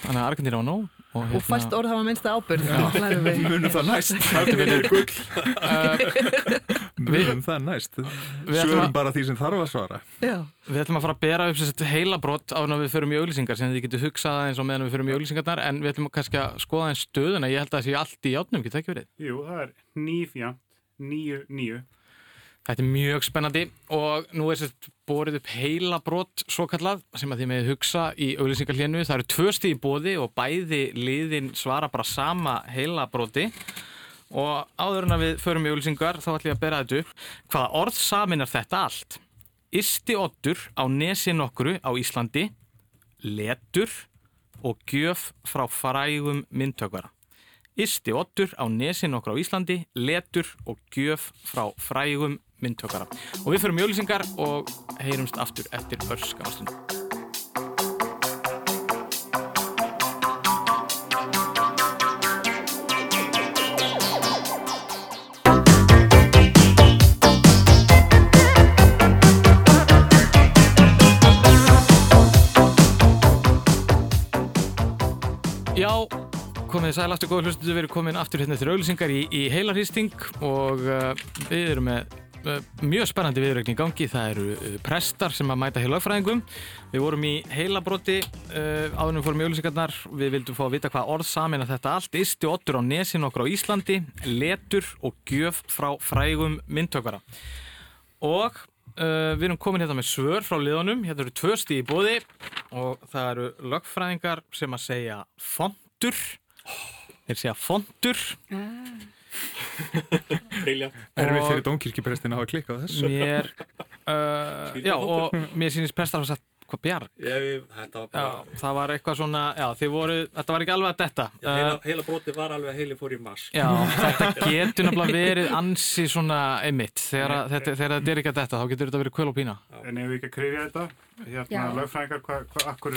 þannig að Argentínu var nóg og, og fæst orð hafa minnsta við. munum það næst. Munum það næst. Svörum bara því sem þarf að svara. Já, Við ætlum að fara að bera upp þessi heilabrott á að við förum í auglýsingar sem þið getur hugsað eins og meðan við förum í auglýsingarnar en við ætlum kannski að skoða einn stöðuna. Ég held að það sé allt í játnum, getur það ekki verið? Jú, það er nýfjant, níu, níu. Þetta er mjög spennandi og nú er sérst borið upp heilabrott svo kallað sem að þið með hugsa í auglýsingarlénu það eru tvö stíð í bóði og bæði liðin svara bara sama heilabrotti og áður en að við förum í auglýsingar þá ætlum ég að bera þetta upp. Hvaða orð saminar þetta allt? Isti oddur á nesi nokkru á Íslandi letur og gjöf frá frægum myndtökvara. Isti oddur á nesi nokkru á Íslandi letur og gjöf frá frægum myndtökvara og við förum í auglýsingar og heyrumst aftur eftir örskamastund Já, komið þið sæl aftur góða hlustuðu, við erum komin aftur hérna til auglýsingar í, í heilarhýsting og uh, við erum með mjög spennandi viðrögn í gangi, það eru uh, prestar sem að mæta heilagfræðingum. Við vorum í heilabróti uh, en við fórum í auglýsingarnar, við vildum fá að vita hvað orð samin að þetta allt, isti ottur á nesin okkur á Íslandi, letur og gjöf frá frægum myndtökvara. Og uh, við erum komin hérna með svör frá liðunum, hérna eru tvö stíð í bóði og það eru lögfræðingar sem að segja fontur, þeir segja fontur, Briljant. erum við fyrir dómkirkjuprestin að hafa klikkað á þessu mér, uh, já og mér sýnist prestar að sagt hvað bjarg. Ég, þetta var Já, bara, það var eitthvað svona, já þið voru, þetta var ekki alveg að detta. já, heila, Uh, heila broti var alveg að heili fór í mars. Já, þetta getur nefnilega verið ansi svona einmitt, þegar, að- þetta, þegar þetta er ekki að detta þá getur þetta verið kvöl og pína. En ef við ekki að krifja þetta, hérna, lögfræðingar, hvað, hvað, akkur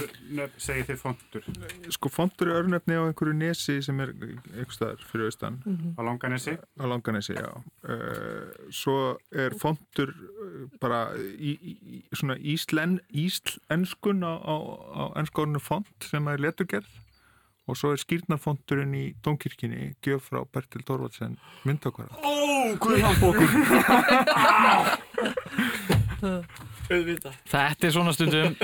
segir þið fontur? Sko fontur er örnefni á einhverju nesi sem er einhver staðar fyrir austan. Á Langanesi? á Langanesi, já. Uh, svo er fontur uh, bara í, í, í svona íslen, íslenskun á, á, á ennskórnu font sem er leturgerð. Og svo er skýrnafonturinn í Dómkirkjunni gjöf frá Bertil Torvaldsen myndakvara Ó, hvað hann bókur? Þetta er svona stundum,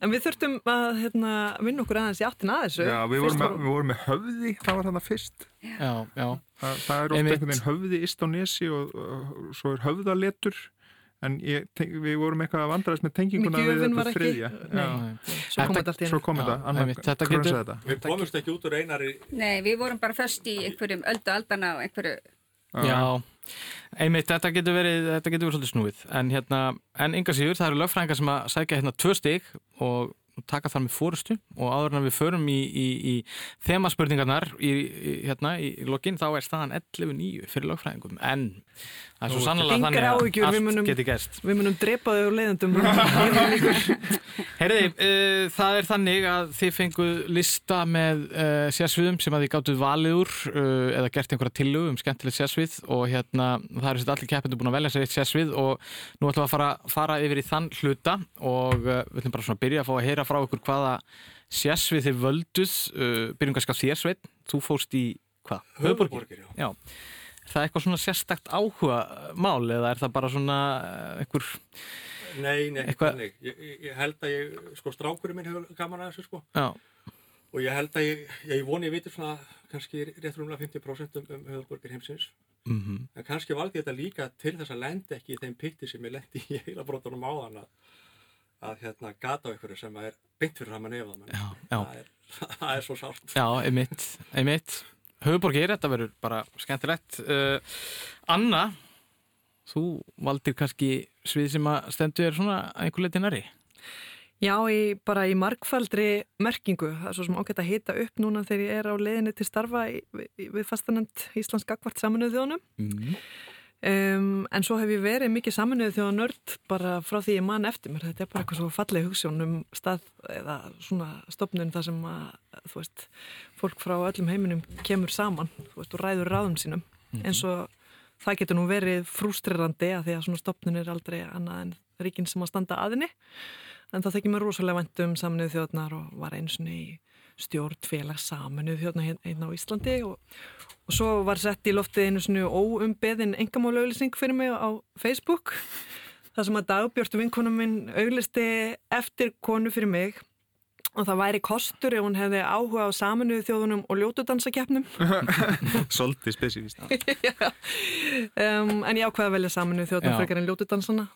en við þurftum að hérna, vinna okkur aðeins í áttin að þessu. Já, við vorum, með, við vorum með höfði, það var þarna fyrst. Já, já. að það er ofta einhvern veginn höfði ist á nesi og, og svo er höfðaletur en ég, við vorum eitthvað að vandræðast með tenginguna við þetta. Já, Svo kom Þetta- í annar einmitt, þetta krönsa getur- þetta Við komumst ekki út úr einari Nei, við vorum bara föst í einhverjum öldu aldana og einhverju Já, einmitt, þetta getur verið, þetta getur verið svolítið snúið. En hérna, en yngar síður, það eru lögfræðingar sem að sækja hérna tvö stig og taka þar með fórustu og áður en við förum í, í, í þemaspurningarnar í, hérna í lokin þá er staðan 11.9 fyrir lögfræðingum. En það er svo sannlega þannig að við allt munum- geti gerst. Við munum drepa þau úr leiðendum. Heyriði, uh, það er þannig að þið fenguð lista með uh, sérsviðum sem að þið gáttuð valið úr uh, eða gert einhverja tillögu um skemmtilegt sérsvið og hérna það eru sér allir keppendur búin að velja sér eitt sérsvið og nú ætlum við að fara, fara yfir í þann hluta og uh, við ætlum bara svona að byrja að fá að heyra frá ykkur hvaða sérsvið þið völduð uh, byrjum kannski á þér sveit, þú fóst það eitthvað svona sérstakt áhuga mál eða er það bara svona uh, einhver Nei, nei, Eitthvað- þannig. Ég, ég, held að ég, sko, strákurinn minn hefur gaman að þessu, sko. Já, Og ég held að ég, ég voni ég viti svona kannski rétt rúmlega 50% um, um höfðborgir heimsins. mhm En kannski valdi þetta líka til þess að lendi ekki í þeim pitti sem ég lendi í heila brotunum áðan að, að hérna gata á einhverju sem er beint fyrir hann að nefa það. Er, svo sárt. Já, einmitt, einmitt. Höfuborgir, þetta verður bara skemmtilegt. Uh, Anna, þú valdir kannski svið sem að stendur þér svona einhver leiti næri. Já, í, bara í margfaldri merkingu. Það er svo sem ágætt að hita upp núna þegar ég er á leiðinni til starfa í, við, við fastanend Íslands Gagvart saminuðu þjónum. Mm. Um, en svo hef ég verið mikið saminuðu þjóðanörd bara frá því ég man eftir mér. Þetta er bara eitthvað svo falleg hugssjón um stað eða svona stopnun þar sem að, þú veist, fólk frá öllum heiminum kemur saman, þú veist, og ræður ráðum sínum. eins og það getur nú verið frústrirandi að því að svona stopnun er aldrei annað en ríkin sem að standa aðinni. En það þekki mér rosalega vænt um saminuðu þjóðnar og var einu svona í stjórn félag saminuðu þjóðnar hérna á Íslandi og, og svo var sett í loftið einu svona óumbeðin engamálauðlýsing fyrir mig á Facebook þar sem að dagbjörtu vinkonum minn auglisti eftir konu fyrir mig og það væri kostur ef hún hefði áhuga á saminuðu þjóðunum og ljótudansakeppnum Svolítið spesifíst um, en ég ákveða að velja saminuðu þjóðunum Já. frekar en ljótudansana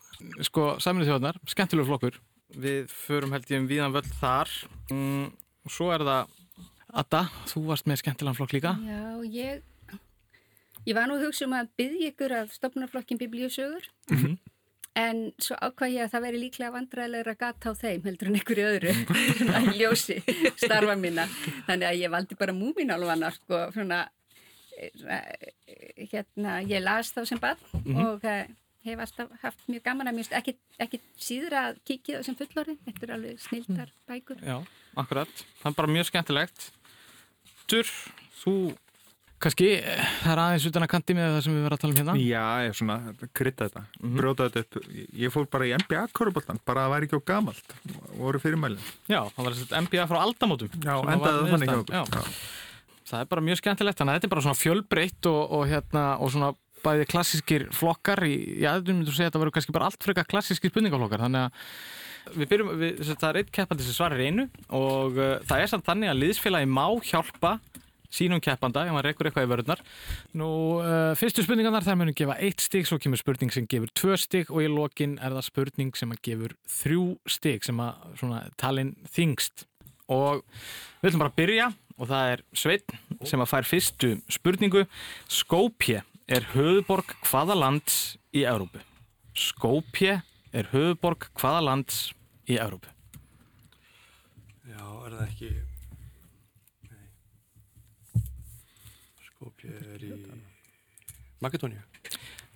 Sko, saminuð þjóðnar, skemmtilegur flokkur. Við förum held ég um víðan völd þar. Mm, og svo er það, Adda, þú varst með skemmtilegan flokk líka. Já, ég, ég var nú að hugsa um að byggja ykkur af stopnarflokkin biblíusögur. En svo ákvað ég að það veri líklega vandræðilegra að gata á þeim heldur en einhverju öðru. Svona í ljósi starfa mína. Þannig að ég valdi bara múminálfana sko, svona eh, hérna, ég las þá sem bad og eh, hef alltaf haft mjög gaman að mjög ekki, ekki síður að kikið á sem fullorði þetta er alveg snildar bækur. Já, akkurat. Það er bara mjög skemmtilegt. Dur, þú, kannski, það er aðeins utan að kanti með það sem við verðum að tala um hérna. Já, ég er svona, krydda þetta, brjóta þetta upp Ég fór bara í NBA-köruboltan, bara að það væri ekki á gamalt voru fyrirmælin Já, það var þessi NBA frá aldamótum. Já, endaði þannig okkur Já. Það er bara mjög skemmtilegt, þannig að þetta er bara svona fjölbreytt og, og, hérna, og svona bæði klassískir flokkar í, já, þú myndur segja að þetta verður kannski bara allt frekar klassískir spurningaflokkar, þannig að við byrjum, við, það er eitt keppandi sem svarir einu og uh, það er samt þannig að liðsfélagi má hjálpa sínum keppanda, ef maður reykur eitthvað í vörðnar. Nú, uh, fyrstu spurningarnar það munum gefa eitt stig, svo kemur spurning sem gefur tvö stig og í lokin er það spurning sem að gefur þrjú stig sem að svona talin þingst. Og við ætlum bara að byrja og það er Sveinn sem að fær fyrstu spurningu. Skópje er höfuborg hvaða lands í Európu? Skópje er höfuborg hvaða lands í Európu? Já, er það ekki Nei Skopje er í Makedóníu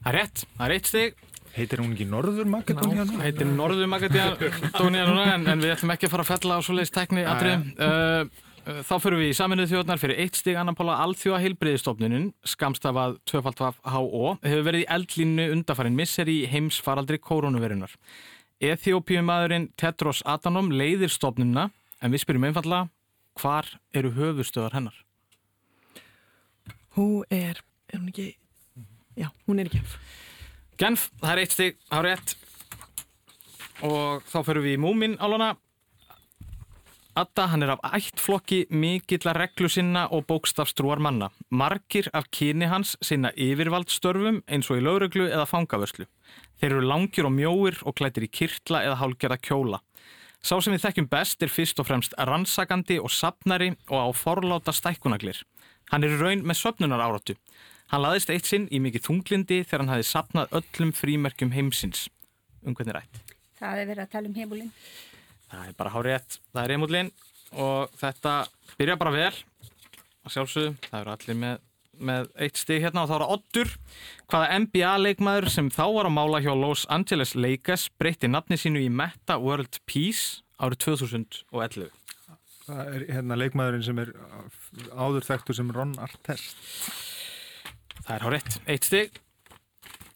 Það er rétt, það er eitt stig. Heitir hún ekki Norður Makedónia? Það heitir Norður núna en, en við ætlum ekki að fara að fella á svoleiðis tækni atriðum. Uh, uh, þá fyrir við í saminuð þjóðnar fyrir eitt stig annan póla Alþjóða heilbriðistofnunin skamstafað 2.HO hefur verið í eldlínu undafarin misseri í heimsfaraldri koronavirunar. Eþjópiumadurinn Tedros Adhanom leiðir stofnunina en við spyrjum einfalla hvar eru höfustöðar hennar? Hún er, er hún ekki, já, hún er ekki Genf, það er eitt stig, það er rétt og þá fyrir við í Múmin álana Adda hann er af ættflokki mikilla reglu sinna og bókstafstrúar manna. Margir af kyni hans sinna yfirvaldstörfum eins og í lögreglu eða fangavörslu. Þeir eru langir og mjóir og klættir í kirtla eða hálgerða kjóla. Sá sem við þekkjum best er fyrst og fremst rannsakandi og sapnari og á forláta stækkunaglir. Hann er raun með söpnunar áratu. Hann laðist eitt sinn í mikið þunglindi þegar hann hafi sapnað öllum frímerkjum heimsins. Um hvernig rætt? Það er verið að tala um heimúlinn. Það er bara hárétt, það er Emúlin og þetta byrja bara vel að sjálfsögðu, það eru allir með, með eitt stig hérna og þá er það Oddur. Hvaða NBA leikmaður sem þá var að mála hjá Los Angeles Lakers breytti nafni sínu í Meta World Peace árið 2011 Það er hérna leikmaðurinn sem er áður þekktur sem Ron Artest. Það er hárétt, eitt stig.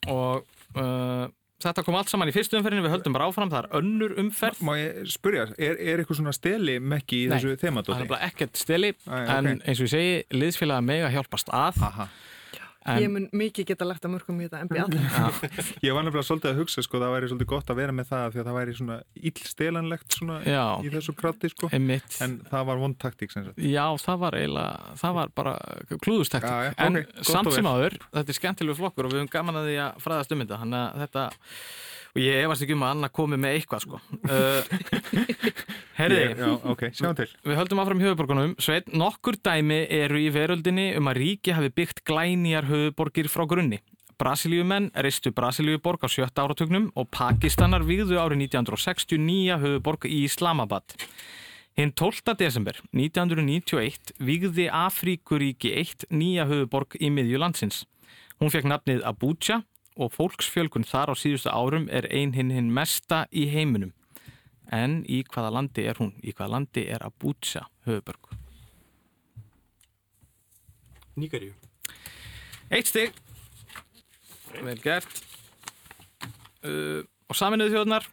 Og uh, Þetta kom allt saman í fyrstu umferðinu, við höldum bara áfram, það er önnur umferð. Má ég spurja, er, er eitthvað svona steli mekki í Nei, þessu Það þemadóti? er bara ekkert steli, Æ, en ok. eins og ég segi, liðsfélaga meg að hjálpast að. Aha. En, Ég mun mikið geta lagt að mörgum í þetta NBA. Ég var nefnilega svolítið að hugsa, sko, það væri svolítið gott að vera með það því að það væri svona illstelanlegt svona Já. í þessu krati, sko. einmitt. En það var vond taktík, sem sagt. Já, það var eiginlega, það var bara klúðustektik. Já, já, en ok, gott samt sem áður, þetta er skemmtilegu flokkur og við höfum gaman að því að fræðast um þetta. Þannig að þetta, og ég efast ekki um að Anna komi með eitthvað, sko. Uh, herði, Ég- Já, ok, sjáum til. við höldum áfram höfuborgunum. Sveit, nokkur dæmi eru í veröldinni um að ríki hafi byggt glænýjar höfuborgir frá grunni. Brasilíumenn reistu Brasilíuborg á sjötta áratugnum og Pakistanar vigðu árið 1969 höfuborg í Islamabad. Hinn 12. desember 1991 vigði Afríkuríki 1 nýja höfuborg í miðju landsins. Hún fekk nafnið Abuja og fólksfjölgun þar á síðustu árum er ein hinn hinn mesta í heiminum. En í hvaða landi er hún? Í hvaða landi er Abuja höfuborg? Níkaríu. Eitt stig. Vel gert. Uh, og saminuðu þjóðnar.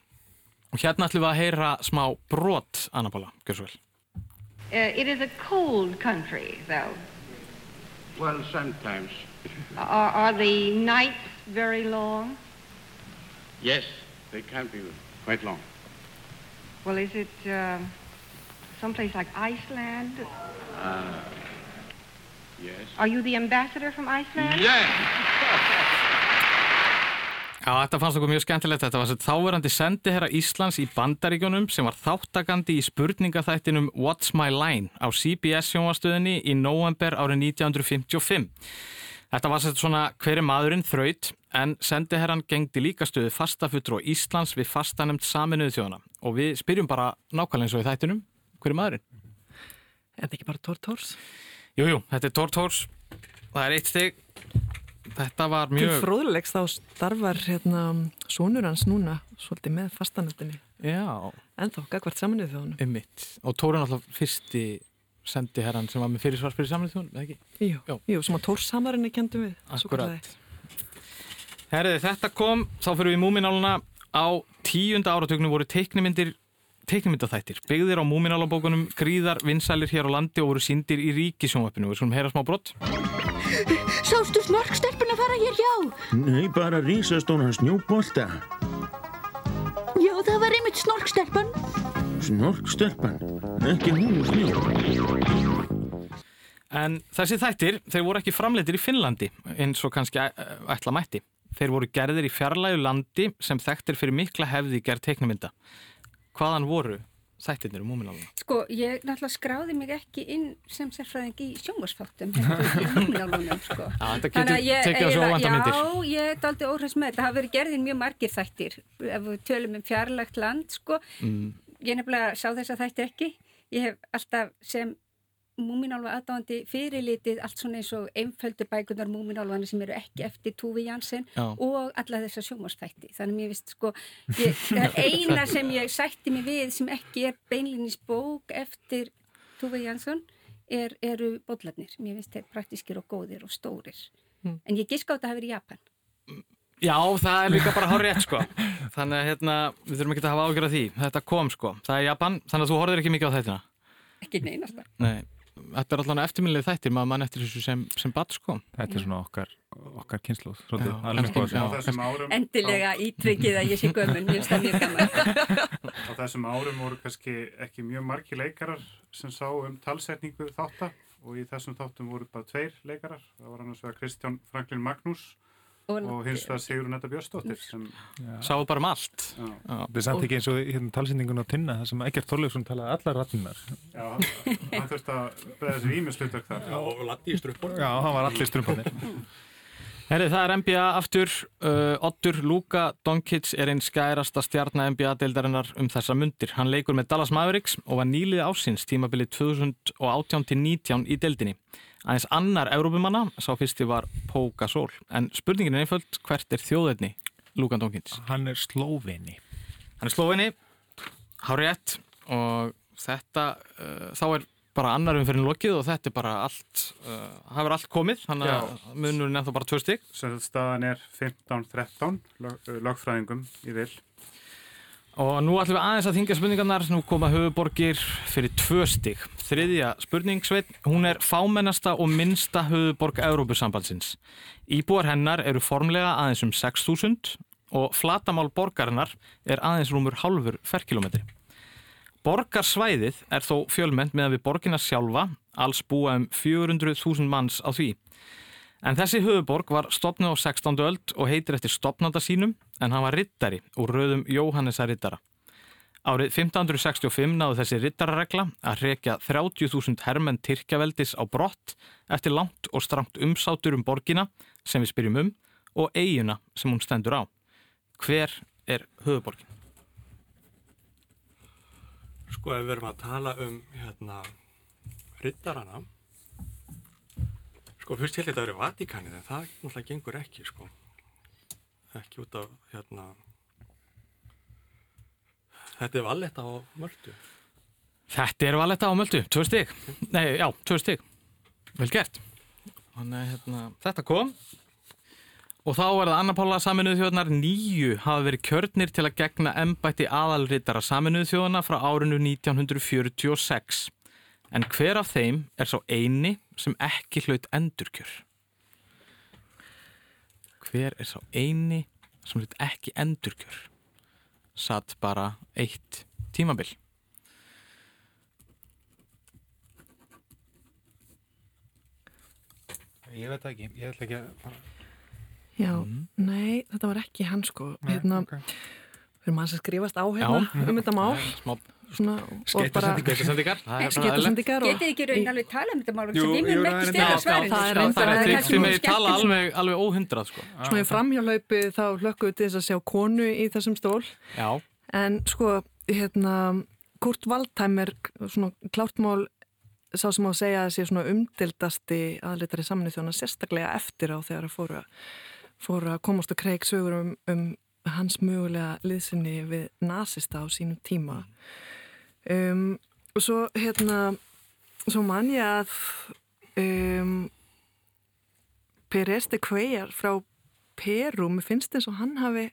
Og hérna ætlum við að heyra smá brot, Anna Pála, gjör svo vel. Uh, it is a cold country, though. Well, sometimes. Are, are the nights very long? Yes, they can be quite long. Well, is it uh, someplace like Iceland? Yes. Are you the ambassador from Iceland? Yes! Já, þetta fannst okkur mjög skemmtilegt. Þetta var þess þáverandi sendiherra Íslands í Bandaríkjónum sem var þáttakandi í spurningaþættinum What's My Line á CBS sjónvastöðinni í november árið 1955. Þetta var sett svona hverju maðurinn þraut en sendiherran gengdi líka stöðu fastafutur á Íslands við fastanemt saminuðu þjóðana. Og við spyrjum bara nákvæmlega eins og í þættinum, hverju maðurinn? Er þetta ekki bara Tór Tórs? Jú, jú, þetta er Tór Tórs. Það er eitt stig. Þetta var Til mjög... fróðulegs þá starfar hérna sonur hans núna svolítið með fastanöndinni. Já, En þá, gagvart saminuð þjóðunum. Einmitt. Og Tóri er náttúrulega fyrsti sendi herran sem var með fyrirsvar fyrir samlið þjóðun, eða ekki? Jú, Já. jú, sem að Tórs samarinni kendum við. svokallaði. Herriði, þetta kom, þá fyrir við múmináluna á tíunda áratugnum voru teiknimyndir teiknimyndaþættir, byggðir á múminálabókunum gríðar vinsælir hér á landi og voru síndir í ríkisjónvöppinu. Við skulum heyra smá brott. Sástu snorkstelpuna fara hér hjá? Nei, bara rísastónan snjóbolta. Já, það var einmitt snorkstelpan. Snorkstelpan, ekki hún úr snjó. En þessi þættir, þeir voru ekki framleitir í Finnlandi eins og kannski æ- ætla mætti. Þeir voru gerðir í fjarlægu landi sem þekktir fyrir mikla hefði gerð teiknimynda. Hvaðan voru þættirnir um múmináluna? Sko, ég náttúrulega skráði mig ekki inn sem sérfræðing í ekki í múminálunum, sko. Já, þetta getur að tekið á svo óvænta myndir. Já, ég er aldrei óhræst með þetta. Það hafa verið gerðin mjög margir þættir ef við tölum um fjarlægt land, sko. Mm. Ég nefnilega sá þess að þættir ekki. Ég hef alltaf sem múminálfa aðdáðandi fyrirlitið allt svona eins og einföldu bækunar múminálfana sem eru ekki eftir Túvi Jansen Já. og alla þessar sjónvarsþætti. Þannig mér vist sko, ég, það er eina sem ég sætti mig við sem ekki er beinlinis bók eftir Túvi Jansson er, eru bóllarnir. Mér finnst þeir praktískir og góðir og stórir. Mm. En ég giska á þetta að hafa verið í Japan. Já, það er líka bara hár rétt sko. Þannig að hérna, við þurfum ekki að hafa ágjörð af því. Þetta kom sko. Það er Japan, þannig að þú horfir ekki mikið á þættina. Ekki neinasta. Nei, þetta er allavega eftirminnileg þættir, maður mann eftir þessu sem, sem bat sko. Þetta er svona okkar, okkar árum Endilega ítrykkið að ég sé ég finnst það mjög gaman. á þessum árum voru kannski ekki mjög margi leikarar sem sá um talsetningu þátta og í þessum þáttum voru bara tveir leikarar það var annars vegar Kristján Franklin Magnús Og, hins vegar Sigrun Netta Björnsdóttir sem Sáu bara um allt. er samt ekki eins og hérna talsendingun á Tinna það sem Egert Þorleifsson talaði allar rattinnar já, hann þurfti að beða sér ímislutverk þar Já, og landi í struppunum. Já, hann var allir strumpanir Herri, það er NBA aftur. Uh, Oddur Luka Doncic er einn skærasta stjarnar NBA-deildarinnar um þessa mundir. Hann leikur með Dallas Mavericks og var nýlið ásins tímabilið 2018-19 í deildinni. Aðeins annar Evrópumanna, sá fyrsti var Pau Gasol. En spurningin er einföld, hvert er þjóðirni Luka Doncic? Hann er slóvinni Hann er slóvinni, hárétt og þetta, uh, þá er bara annar umferðin lokið og þetta er bara allt, uh, hafur allt komið, munurinn er þá bara tvö stygg. staðan er 15-13 lög, lögfræðingum í vil Og nú ætlum við aðeins að þingja spurningarnar, nú koma höfuborgir fyrir tvö stig. Þriðja spurning, Sveit, hún er fámennasta og minnsta höfuborg Európusambandsins. Íbúar hennar eru formlega aðeins um 6.000 og flatamál borgarinnar er aðeins rúmur hálfur ferkilometri. Borgarsvæðið er þó fjölmennt meðan við borgina sjálfa, alls búa um 400.000 manns á því. En þessi höfuborg var stopnuð á 16. öld og heitir eftir stopnanda sínum en hann var rittari úr röðum Jóhannesa rittara. Árið 1565 náðu þessi rittararegla að rekja 30.000 hermenn Tyrkjaveldis á brott eftir langt og strangt umsátur um borgina sem við spyrjum um og eiguna sem hún stendur á. Hver er höfuborgin? Sko, ef við erum að tala um, hérna, riddarana, sko, fyrst held ég að vera Vatikanið, en það náttúrulega gengur ekki, sko. Ekki út af, hérna, þetta er valletta á mörtu. Þetta er valetta á möldu, tvö stig. Nei, já, tvö stig. Vel gert. Þannig, hérna, þetta kom. Og þá er það Anna Pála saminuð þjóðnar nýju hafa verið kjörnir til að gegna embætti aðalritara saminuð þjóðana frá árinu 1946. En hver af þeim er sá eini sem ekki hlaut endurkjör? Hver er sá eini sem hlaut ekki endurkjör? Satt bara eitt tímabil. Ég veit ekki, ég ætla ekki að fara Já, nei, þetta var ekki hann sko hérna, ok. við erum aðeins að skrifast á hérna um þetta mál Smá Skeitasendingar. Það skeitasendingar og Getið ekki raun alveg tala um þetta mál Jú, sem við jú, munum það ekki er stela reyndar- svarinu. það er það það tryggt sem við tala alveg, alveg óhundrað sko. svona í framhjálaupi þá hlökkum við til þess að sjá konu í þessum stól Já, en sko, hérna Kurt Waldheim er svona klártmál sá sem á að segja að sé svona umdildasti aðlitari saminu þjóna sérstaklega eftir á þegar að fóru að, fóru að komast að kreik sögur um, um hans mögulega liðsynni við nazista á sínum tíma um, og svo hérna svo man ég að um, Pérez de Cuellar frá Peru, mér finnst eins og hann hafi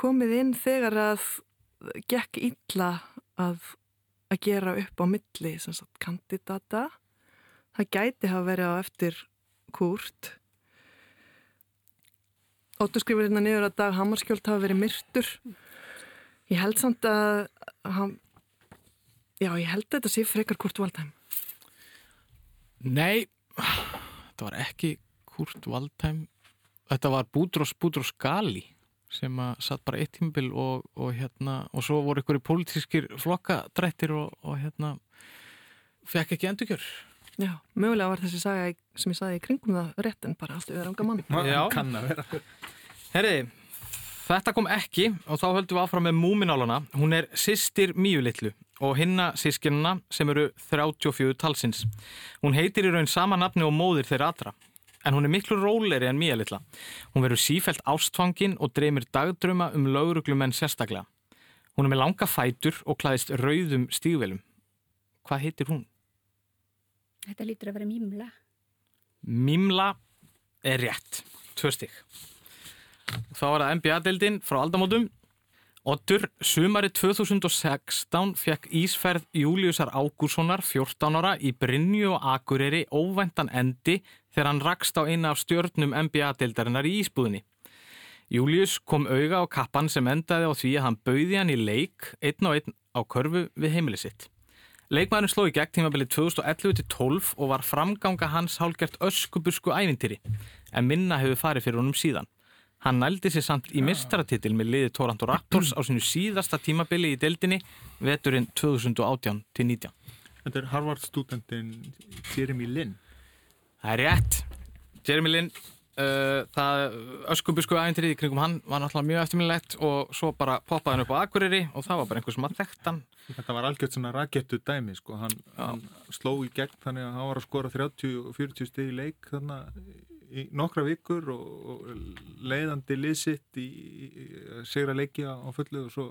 komið inn þegar að gekk illa að, að gera upp á milli sagt kandidata. Það gæti hafa verið á eftir Kurt. Óttu skrifur hérna niður að Dag Hammarskjöld hafa verið myrtur. Ég held samt að hann, já ég held að þetta sé frekar Kurt Waldheim nei, þetta var ekki Kurt Waldheim, þetta var Búdrós Búdrós Gali sem að satt bara eitt tímabil og, og hérna, og svo voru ykkur í pólitískir flokkadrættir og, og hérna fekk ekki endurkjör. Já, mögulega var þessi saga sem ég saði í kringum það rétt en bara allt yfir ánga mann Já. Kann að vera Herri, þetta kom ekki og þá höldum við áfram með múminálana. Hún er sýstir Míulitlu og hinna sískinuna sem eru 34 talsins. Hún heitir í raun sama nafni og móðir þeirra allra. En hún er miklu róleri en Míulitla. Hún verður sífælt ástfangin og dreymir dagdrauma um lauruglumenn sérstaklega. Hún er með langa fætur og klæðist rauðum stígvelum. Hvað heitir hún? Þetta lítur að vera mýmla. Mimla er rétt. Tvö stygg. Þá er það NBA-deildin frá aldamótum Oddur, sumari 2016 fekk Ísferð Júliusar Ágúrssonar 14 ára í Brynju og Akureyri óvæntan endi þegar hann rakst á eina af stjörnum NBA-deildarinnar í Ísbúðinni. Július kom auga á kappan sem endaði á því að hann bauði hann í leik einn á einn á körfu við heimili sitt. Leikmaðurinn sló í gegn tímabilið 2011-12 og var framganga hans hálgert öskubusku ævintýri en minna hefur farið fyrir honum síðan. Hann nældi sér samt í mistratitil með liði Toronto Raptors á sinu síðasta tímabili í deildinni veturinn 2018-19. Þetta er Harvard studentin Jeremy Lin. Það er rétt. Jeremy Lin, uh, það öskubusku æfintrið í kringum hann var náttúrulega mjög eftirminnilegt og svo bara poppaði hann upp á Akureyri og það var bara einhver sem að þekkt hann. Þetta var algjört svona rakettu dæmi sko. Hann, hann sló í gegn þannig að hann var að skora 30-40 steg í leik þannig í nokkra vikur og, og leiðandi liðsitt í, í, segra leikja á fullu og svo,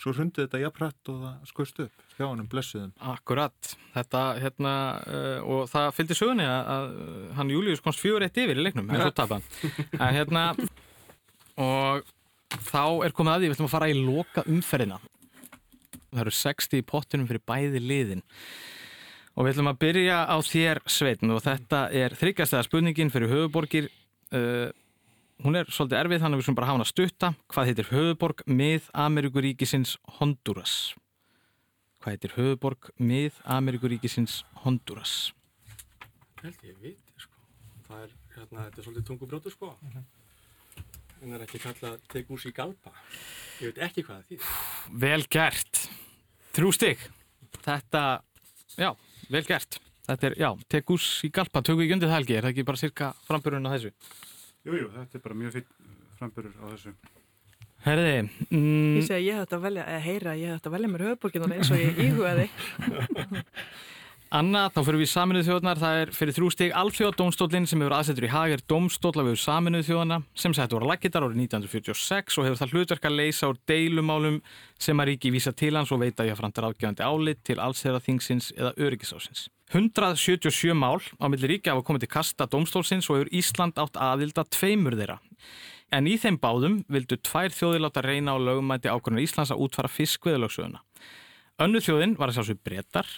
svo hrundið þetta jafnrætt og það skoist upp hjá hann um blessuðum. Akkurat, þetta hérna uh, og það fylgdi sögni að, að hann Július komst fjögur eitt yfir í leiknum en svo tapa en hérna og þá er komið að því við ætlum að fara í loka umferðina það eru 60 í pottunum fyrir bæði liðin Og við ætlum að byrja á þér Sveitn og þetta er þryggjastæða spurningin fyrir höfuborgir. Uh, hún er svolítið erfið þannig að við sem bara hafa hann að stutta. Hvað heitir höfuborg mið Ameríkuríkisins Honduras? Hvað heitir höfuborg mið Ameríkuríkisins Honduras? Held ég viti sko. Það er, hérna, þetta er svolítið tungubrjótu sko. En það er ekki kallað Tegucigalpa. Ég veit ekki hvað það þýðir. Vel gert. Þrjú stygg. Þetta, já, vel gert. Þetta er, já, Tegucigalpa, tökum við ekki undir það helgi, er það ekki bara cirka framburðun á þessu? Jújú, jú, þetta er bara mjög fyrir framburður á þessu. Herði, mm, Ég segi að ég hef þetta að velja, eða heyra, ég hef þetta að velja mér höfuborgin eins og ég íhugaði. Anna, þá fyrir við í saminuð þjóðnar, það er fyrir þrjú stig Alþjóðadómstólinn sem hefur aðsettur í hagir domstóla við saminuð þjóðana sem sættu voru laggittar árið 1946 og hefur það hlutverk að leysa úr deilumálum sem að ríki vísa til hans og veita ég að framta ráðgjöfandi álit til allsherra þingsins eða öryggisásins. 177 mál á milli ríki hafa komið til kasta domstólsins og hefur Ísland átt aðilda tveimur þeirra. En í þeim báðum vildu tvær þjóðir láta reyna á lögumæti ákvörðunar Íslands að útfara fiskveðalögsöguna. Önnu þjóðin var að sjá svo breytar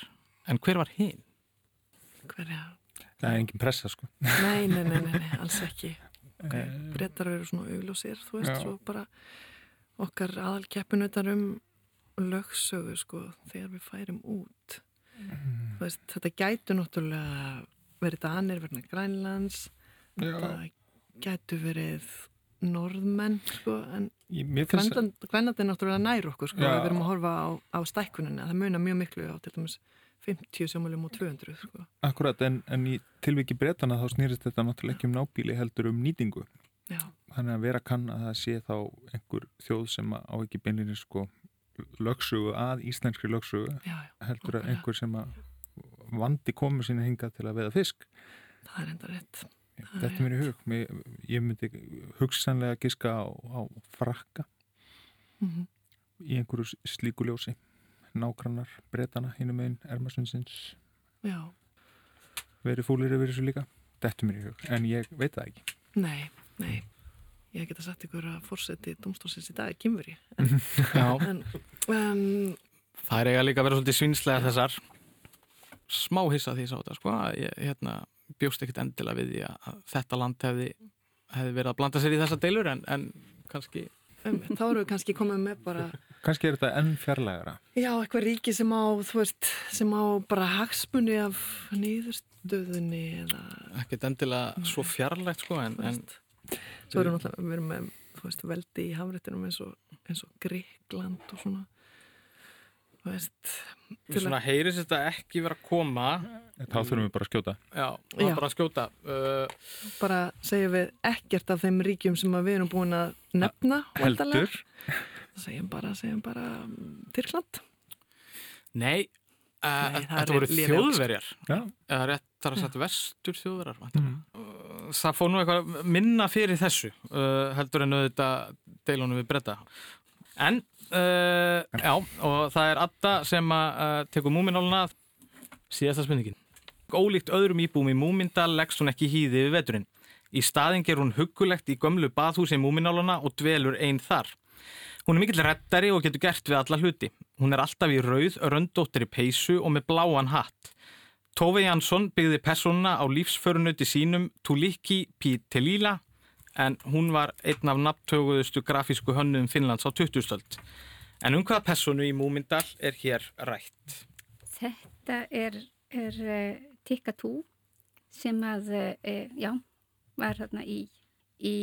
En hver var hinn? Hverja? Það er engin pressa sko. Nei, nei, nei, nei, alls ekki. Okay. Brettar eru svona auglósir, þú veist, Já. svo bara okkar aðalkeppinutar um lögsögu, sko, þegar við færum út. Þú veist, þetta gætu náttúrulega verið Danir verið Grænlands, Já. það gætu verið norðmenn, sko, en Grænland, Grænland er náttúrulega nær okkur, sko, Já. við erum að horfa á, á stækkunina, það munar mjög miklu á til dæmis 50 sjómálum og 200, sko. Akkurat, en, en í tilviki breytana þá snýrist þetta náttúrulega ekki um nábíli heldur um nýtingu. Já. Þannig að vera kann að það sé þá einhver þjóð sem á ekki beinlinni sko lögsögu að íslenskri lögsögu Já, heldur að einhver sem að vandi komur sína hingað til að veða fisk. Það er enda rétt. Þetta er mér í hug. Mér, ég myndi hugsanlega giska á, á frakka Mhm. í einhverju slíku ljósi. Nágrannar, breytana, hinum einn, Ermarsundsins, Já. verið fúlir yfir þessu líka. Þetta mér í hug, en ég veit það ekki. Nei, nei. Ég geta sagt ykkur að fórseti domstólsins í dag er. En, um, Það er eiga líka að vera svolítið svinslega þessar smá hissa því ég sá þetta sko að ég hérna, bjóst ekkert endilega við því að að þetta land hefði, hefði verið að blanda sér í þessa deilur en, en kannski um, þá erum við kannski komið með bara, Kannski er þetta enn fjarlægara. já, eitthvað ríki sem á, þú veist, sem á bara hagsmunni af nýðurstöðunni eða, ekkert endilega svo fjarlægt sko en, en svo erum við náttúrulega, við erum með, þú veist, veldi í hafrættinum eins og, eins og Gríkland og svona, þú veist, svona heyrist þetta ekki vera að koma Þá þurfum við bara að skjóta. Já, Já. bara að skjóta uh, bara segjum við ekkert af þeim ríkjum sem að við erum búin að nefna. Heldur. segjum bara, segjum bara mm, Tyrkland Nei, uh, Nei, það þetta voru þjóðverjar Já. eða rétt þar að setja vestur þjóðverjar mm. það fór nú eitthvað minna fyrir þessu uh, heldur en auðvitað deilunum við breyta en uh, já, og það er Adda sem að uh, tekur múmináluna síðasta spurningin Ólíkt öðrum íbúum í Múmindal leggst hún ekki í hýði við veturinn. Í staðin ger hún huggulegt í gömlu baðhúsi Múmináluna og dvelur einn þar. Hún er mikill reddari og getur gert við alla hluti. Hún er alltaf í rauð, röndóttri peysu og með bláan hatt. Tove Jansson byggði persónuna á lífsförunuti sínum Tuliki Pitelila en hún var einn af nafntöguðustu grafísku hönnum Finnlands á 2000-stöld. En um hvaða persónu í Múmindal er hér rætt? Þetta er, er uh, Tikkatú sem að, uh, já, var þarna í, í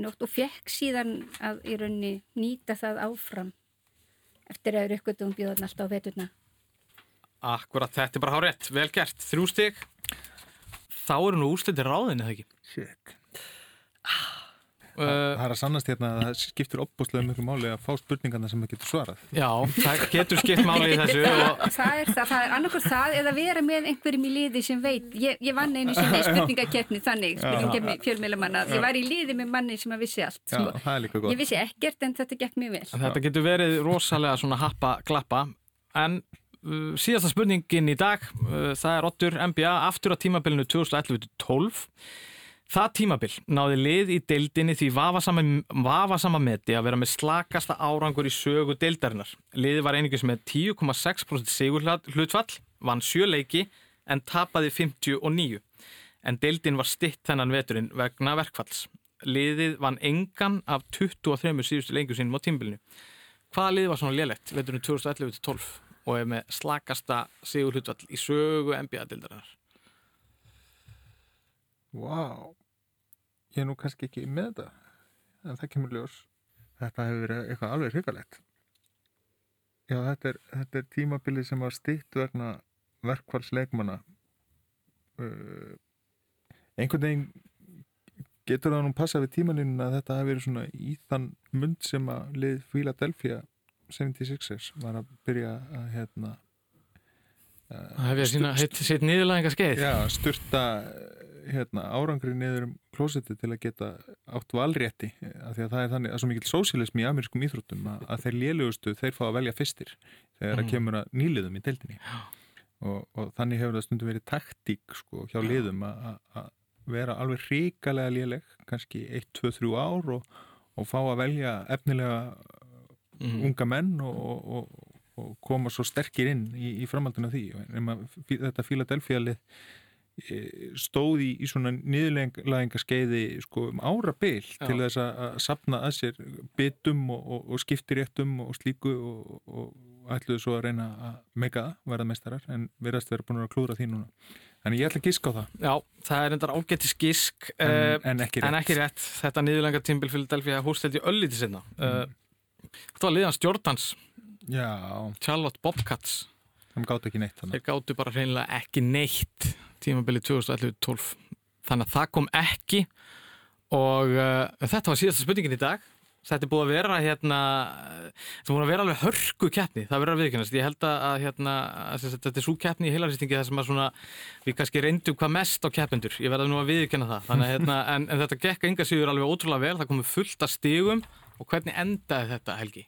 nótt og fekk síðan að í raunni nýta það áfram eftir að raukkvöldum bjóðan alltaf á veturna. Akkurat, þetta er bara hár rétt, vel gert, þrjú stygg. Þá eru nú úrslitir ráðinni, eða ekki? Shit. Uh, það er að sannast hérna að það skiptir opbúslega mjög máli að fá spurningarna sem maður getur svarað. Já, það getur skipt máli í þessu. Og... Það er það, það er annarkur það eða vera með einhverjum í liði sem veit. Ég, ég vann einu sem er spurningakeppni þannig, spurningakeppni fjölmjölamanna. Ég var í liði með manni sem að vissi allt. Já, sko. það er líka gott. Ég vissi ekkert en þetta gekk mjög vel. Þetta getur verið rosalega svona happa-glappa, en uh, síðasta spurningin í dag, uh, það er Ottur NBA aftur á tímabilinu 2011-12. Það tímabil náði lið í deildinni því vafasama, vafasama meti að vera með slakasta árangur í sögu deildarinnar. Liði var einingis með 10,6% sigur hlutfall, vann sjö leiki en tapaði 59. En deildin var stitt þennan veturinn vegna verkfalls. Liðið vann engan af 23 síðustu lengur sínum á tímabilinu. Hvaða lið var svona liðlegt veturinn 2011-12 og er með slakasta sigur hlutfall í sögu NBA-deildarinnar? Vá, ég er nú kannski ekki með þetta, en það kemur ljós. Þetta hefur verið eitthvað alveg hrikalegt. Já, þetta er, þetta er tímabilið sem var stýtt vegna verkfallsleikmanna. Uh, einhvern veginn getur það nú passa við tímaninn að þetta hefur verið svona í þann mund sem að lið Philadelphia 76ers var að byrja að hérna hefði að sína heitt sitt nýðurlæðinga skeið. Já, styrta hérna, árangri niður um klósetti til að geta átt valrétti af því að það er þannig að svo mikill sósialismi í amerískum íþróttum að, að þeir lélugustu þeir fá að velja fyrstir þegar það Mhm. kemur að nýliðum í deildinni og, og þannig hefur það stundum verið taktík sko, hjá liðum að vera alveg ríkalega léleg kannski 1, 2, 3 ár og, og fá að velja efnilega Mhm. unga menn og, og, og, og koma svo sterkir inn í, í framhaldinu af því Nema, þetta Philadelphia lið stóð í, í svona niðurlæginga skeiði sko um árabil Já. til þess að að sapna að sér bitum og, og, og skiptiréttum og slíku og, og ætluðu svo að reyna að meika það, verða meistarar en verðast vera búin að klúra því núna. Þannig ég ætla að giska á það. Já, það er endar ágættis gisk En- eh, en ekki. En ekki rétt, þetta niðurlengar tímbil Philadelphia hósteldi öllítið sinna. Mm. Þetta var liðans Jordans Já. Charlotte Bobcats Þeim gátt ekki neitt þannig Þeir gáttu bara reynilega ekki neitt tímabili 2011-12 Þannig að það kom ekki og uh, þetta var síðasta spurningin í dag Þetta er búið að vera hérna, þetta er búið að vera alveg hörku keppni, það verður að viðkennast. Ég held að hérna, að þetta er svo keppni í heilaristingi þar sem að svona, við kannski reyndum hvað mest á keppendur. Ég verði nú að viðkenna það. Þannig, að, hérna, en, en þetta gekk enga síður alveg ótrúlega vel, það komið fullt af stigum og hvernig endaði þetta, Helgi?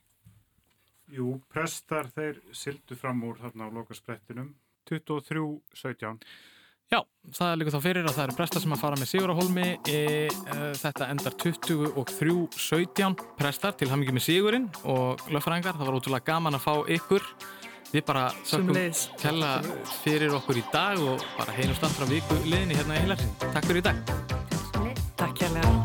Jú, prestar þeir sildu fram úr þarna á lokasprettinum. 23-17 Já, það er líka þá fyrir að það eru prestar sem að fara með Sigur á Holmi e, e, þetta endar 23-17 prestar til hamingi með Sigurinn og löffræðingar, það var ótrúlega gaman að fá ykkur. Við bara Sömuleiðis. kella fyrir okkur í dag og bara heinum stað frá viku liðinni hérna í Heilarsin. Takk fyrir í dag